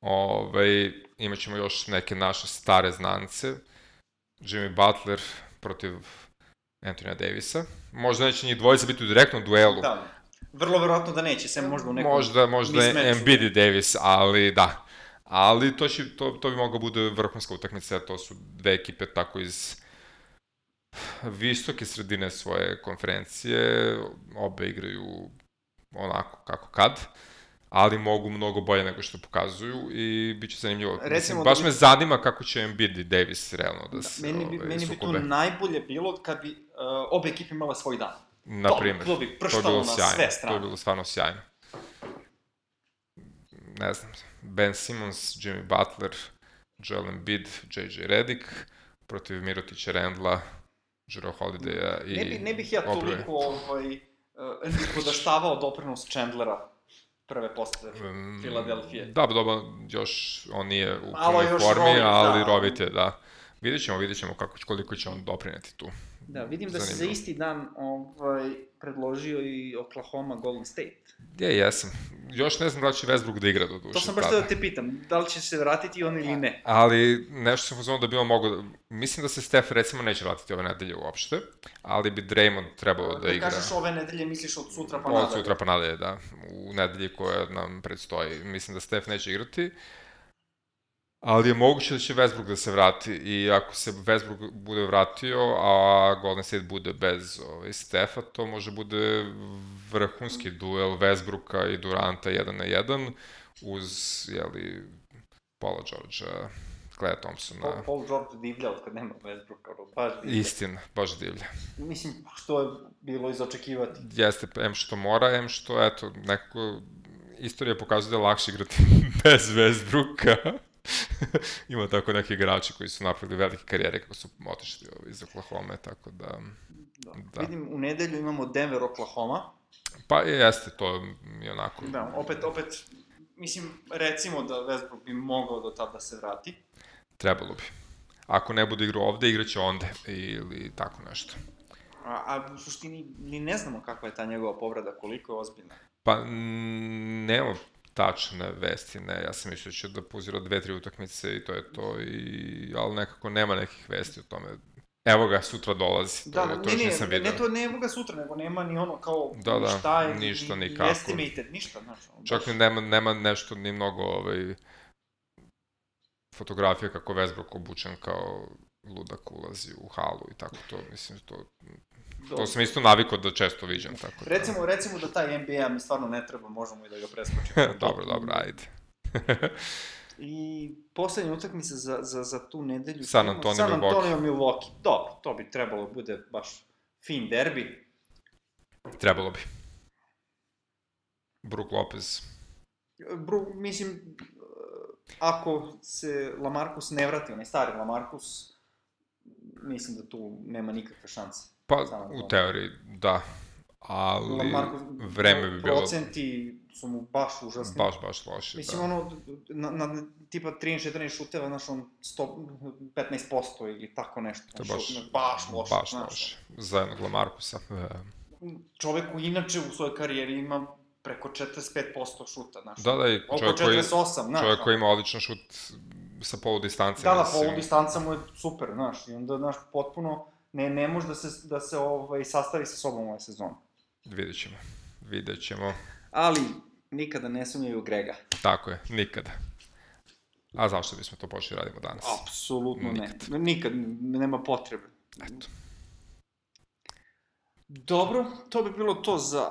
[SPEAKER 2] Ove, imat ćemo još neke naše stare znance. Jimmy Butler protiv Anthony Davisa. Možda neće njih dvojica biti u direktnom duelu.
[SPEAKER 1] Da, vrlo verovatno da neće, sem možda u nekom
[SPEAKER 2] možda, možda. Embiid i Davis, ali da. Ali to, će, to, to bi mogla bude vrhunska utakmica, to su dve ekipe tako iz visoke sredine svoje konferencije, obe igraju onako kako kad, ali mogu mnogo bolje nego što pokazuju i bit će zanimljivo.
[SPEAKER 1] Recimo
[SPEAKER 2] Mislim,
[SPEAKER 1] da
[SPEAKER 2] baš
[SPEAKER 1] bi-
[SPEAKER 2] me zanima kako će Embiid i Davis realno da se
[SPEAKER 1] Meni bi,
[SPEAKER 2] ovaj,
[SPEAKER 1] meni bi tu najbolje bilo kad bi uh, obe ekipe imale svoj dan.
[SPEAKER 2] Na
[SPEAKER 1] to-
[SPEAKER 2] primer.
[SPEAKER 1] to bi
[SPEAKER 2] to je
[SPEAKER 1] prštalo
[SPEAKER 2] bilo
[SPEAKER 1] na
[SPEAKER 2] sjajno.
[SPEAKER 1] sve
[SPEAKER 2] To
[SPEAKER 1] strane.
[SPEAKER 2] je bilo stvarno sjajno. Ne znam, Ben Simmons, Jimmy Butler, Joel Embiid, JJ Redick, protiv Mirotića Rendla, Jero Holidaya i
[SPEAKER 1] Ne, bi, ne bih ja toliko ovaj, podaštavao doprinos Chandlera prve postave
[SPEAKER 2] Mm,
[SPEAKER 1] Filadelfije.
[SPEAKER 2] Da, dobro, još on nije u punoj
[SPEAKER 1] još
[SPEAKER 2] formi,
[SPEAKER 1] rovit,
[SPEAKER 2] ali
[SPEAKER 1] da.
[SPEAKER 2] rovit je, da. Vidjet ćemo, vidjet ćemo kako, koliko će on doprineti tu.
[SPEAKER 1] Da, vidim da se za
[SPEAKER 2] Zanimljivo.
[SPEAKER 1] isti dan ovaj, predložio i Oklahoma Golden State.
[SPEAKER 2] Je, jesam. Još ne znam da li će Westbrook da igra do duše.
[SPEAKER 1] To sam baš
[SPEAKER 2] tada.
[SPEAKER 1] da te pitam, da li će se vratiti on ili ne?
[SPEAKER 2] Ali nešto sam uzmano da bi on mogao da... Mislim da se Steph recimo neće vratiti ove nedelje uopšte, ali bi Draymond trebalo da
[SPEAKER 1] Kad
[SPEAKER 2] igra
[SPEAKER 1] kažeš ove nedelje, misliš od sutra pa
[SPEAKER 2] od
[SPEAKER 1] nadalje.
[SPEAKER 2] sutra pa nadalje, da. U nedelji koja nam predstoji. Mislim da Steph neće igrati, ali je moguće da će Westbrook da se vrati i ako se Westbrook bude vratio, a Golden State bude bez ovaj, Stefa, to može bude vrhunski duel Westbrooka i Duranta 1 na 1 uz, jeli, Paula Georgea, Clay Thompsona.
[SPEAKER 1] Paul, Paul George divlja od kad nema Westbrooka, baš divlja.
[SPEAKER 2] Istina, baš divlja.
[SPEAKER 1] Mislim, što je bilo izočekivati.
[SPEAKER 2] Jeste, em što mora, em što, eto, nekako, istorija pokazuje da je lakše igrati bez Westbrooka. Ima tako neki igrači koji su napravili velike karijere kako su otišli ovaj, iz Oklahoma, tako da...
[SPEAKER 1] Da.
[SPEAKER 2] Da.
[SPEAKER 1] Vidim, u nedelju imamo Denver, Oklahoma.
[SPEAKER 2] Pa jeste, to je onako...
[SPEAKER 1] Da, opet, opet, mislim, recimo da Westbrook bi mogao do tada se vrati.
[SPEAKER 2] Trebalo bi. Ako ne bude igrao ovde, igraće onde ili tako nešto.
[SPEAKER 1] A, a u suštini ni ne znamo kakva je ta njegova povreda, koliko je ozbiljna.
[SPEAKER 2] Pa, nemamo tačne vesti, ne, ja sam mislio da će da pozira dve, tri utakmice i to je to, i, ali nekako nema nekih vesti o tome. Evo ga, sutra dolazi,
[SPEAKER 1] Da,
[SPEAKER 2] to
[SPEAKER 1] ne,
[SPEAKER 2] još nisam
[SPEAKER 1] ne,
[SPEAKER 2] vidio.
[SPEAKER 1] ne, to ne evo ga sutra, nego nema ni ono kao
[SPEAKER 2] Da, da,
[SPEAKER 1] šta je,
[SPEAKER 2] ništa,
[SPEAKER 1] ni,
[SPEAKER 2] nikako.
[SPEAKER 1] estimated, ništa, znaš. ono,
[SPEAKER 2] Čak ni nema, nema nešto, ni mnogo ovaj, fotografija kako je Westbrook obučen kao ludak ulazi u halu i tako to, mislim, to,
[SPEAKER 1] Do...
[SPEAKER 2] to sam isto navikao da često viđam, tako da.
[SPEAKER 1] Recimo, recimo da taj NBA mi stvarno ne treba, možemo i da ga preskočimo.
[SPEAKER 2] dobro, dobro, ajde.
[SPEAKER 1] I poslednja utakmica za, za, za tu nedelju...
[SPEAKER 2] San Antonio,
[SPEAKER 1] San Antonio Milwaukee. Dobro, to bi trebalo da bude baš fin derbi.
[SPEAKER 2] Trebalo bi. Brook Lopez.
[SPEAKER 1] Bru, mislim, ako se Lamarcus ne vrati, onaj stari Lamarcus, mislim da tu nema nikakve šanse.
[SPEAKER 2] Pa, u teoriji, da. Ali, Lamarcus, vreme bi bilo...
[SPEAKER 1] Procenti su mu baš užasni.
[SPEAKER 2] Baš, baš loši,
[SPEAKER 1] Mislim, da. ono, na, na tipa 13-14 šuteva, znaš, on 100, 15% ili tako nešto.
[SPEAKER 2] To je baš,
[SPEAKER 1] šut, baš loše.
[SPEAKER 2] Baš znaš. loše. Za jednog Lamarcusa.
[SPEAKER 1] Čovek koji inače u svojoj karijeri ima preko 45% šuta, znaš.
[SPEAKER 2] Da, da, i čovjek koji, 48, znaš, čovjek koji ima odličan šut sa polu distance.
[SPEAKER 1] Da, da, polu distanca mu je super, znaš, i onda, znaš, potpuno ne, ne može da se, da se ovaj, sastavi sa sobom u ovoj sezoni.
[SPEAKER 2] Vidjet ćemo, vidjet ćemo.
[SPEAKER 1] Ali, nikada ne sumnjaju Grega.
[SPEAKER 2] Tako je, nikada. A zašto bismo to počeli da radimo danas?
[SPEAKER 1] Apsolutno Nikad. ne. Nikad, nema potrebe.
[SPEAKER 2] Eto.
[SPEAKER 1] Dobro, to bi bilo to za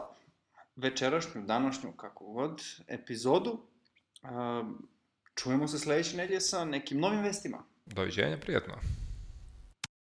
[SPEAKER 1] večerašnju, današnju, kako god, epizodu. Čujemo se sledeće nedelje sa nekim novim vestima.
[SPEAKER 2] Doviđenja, prijatno.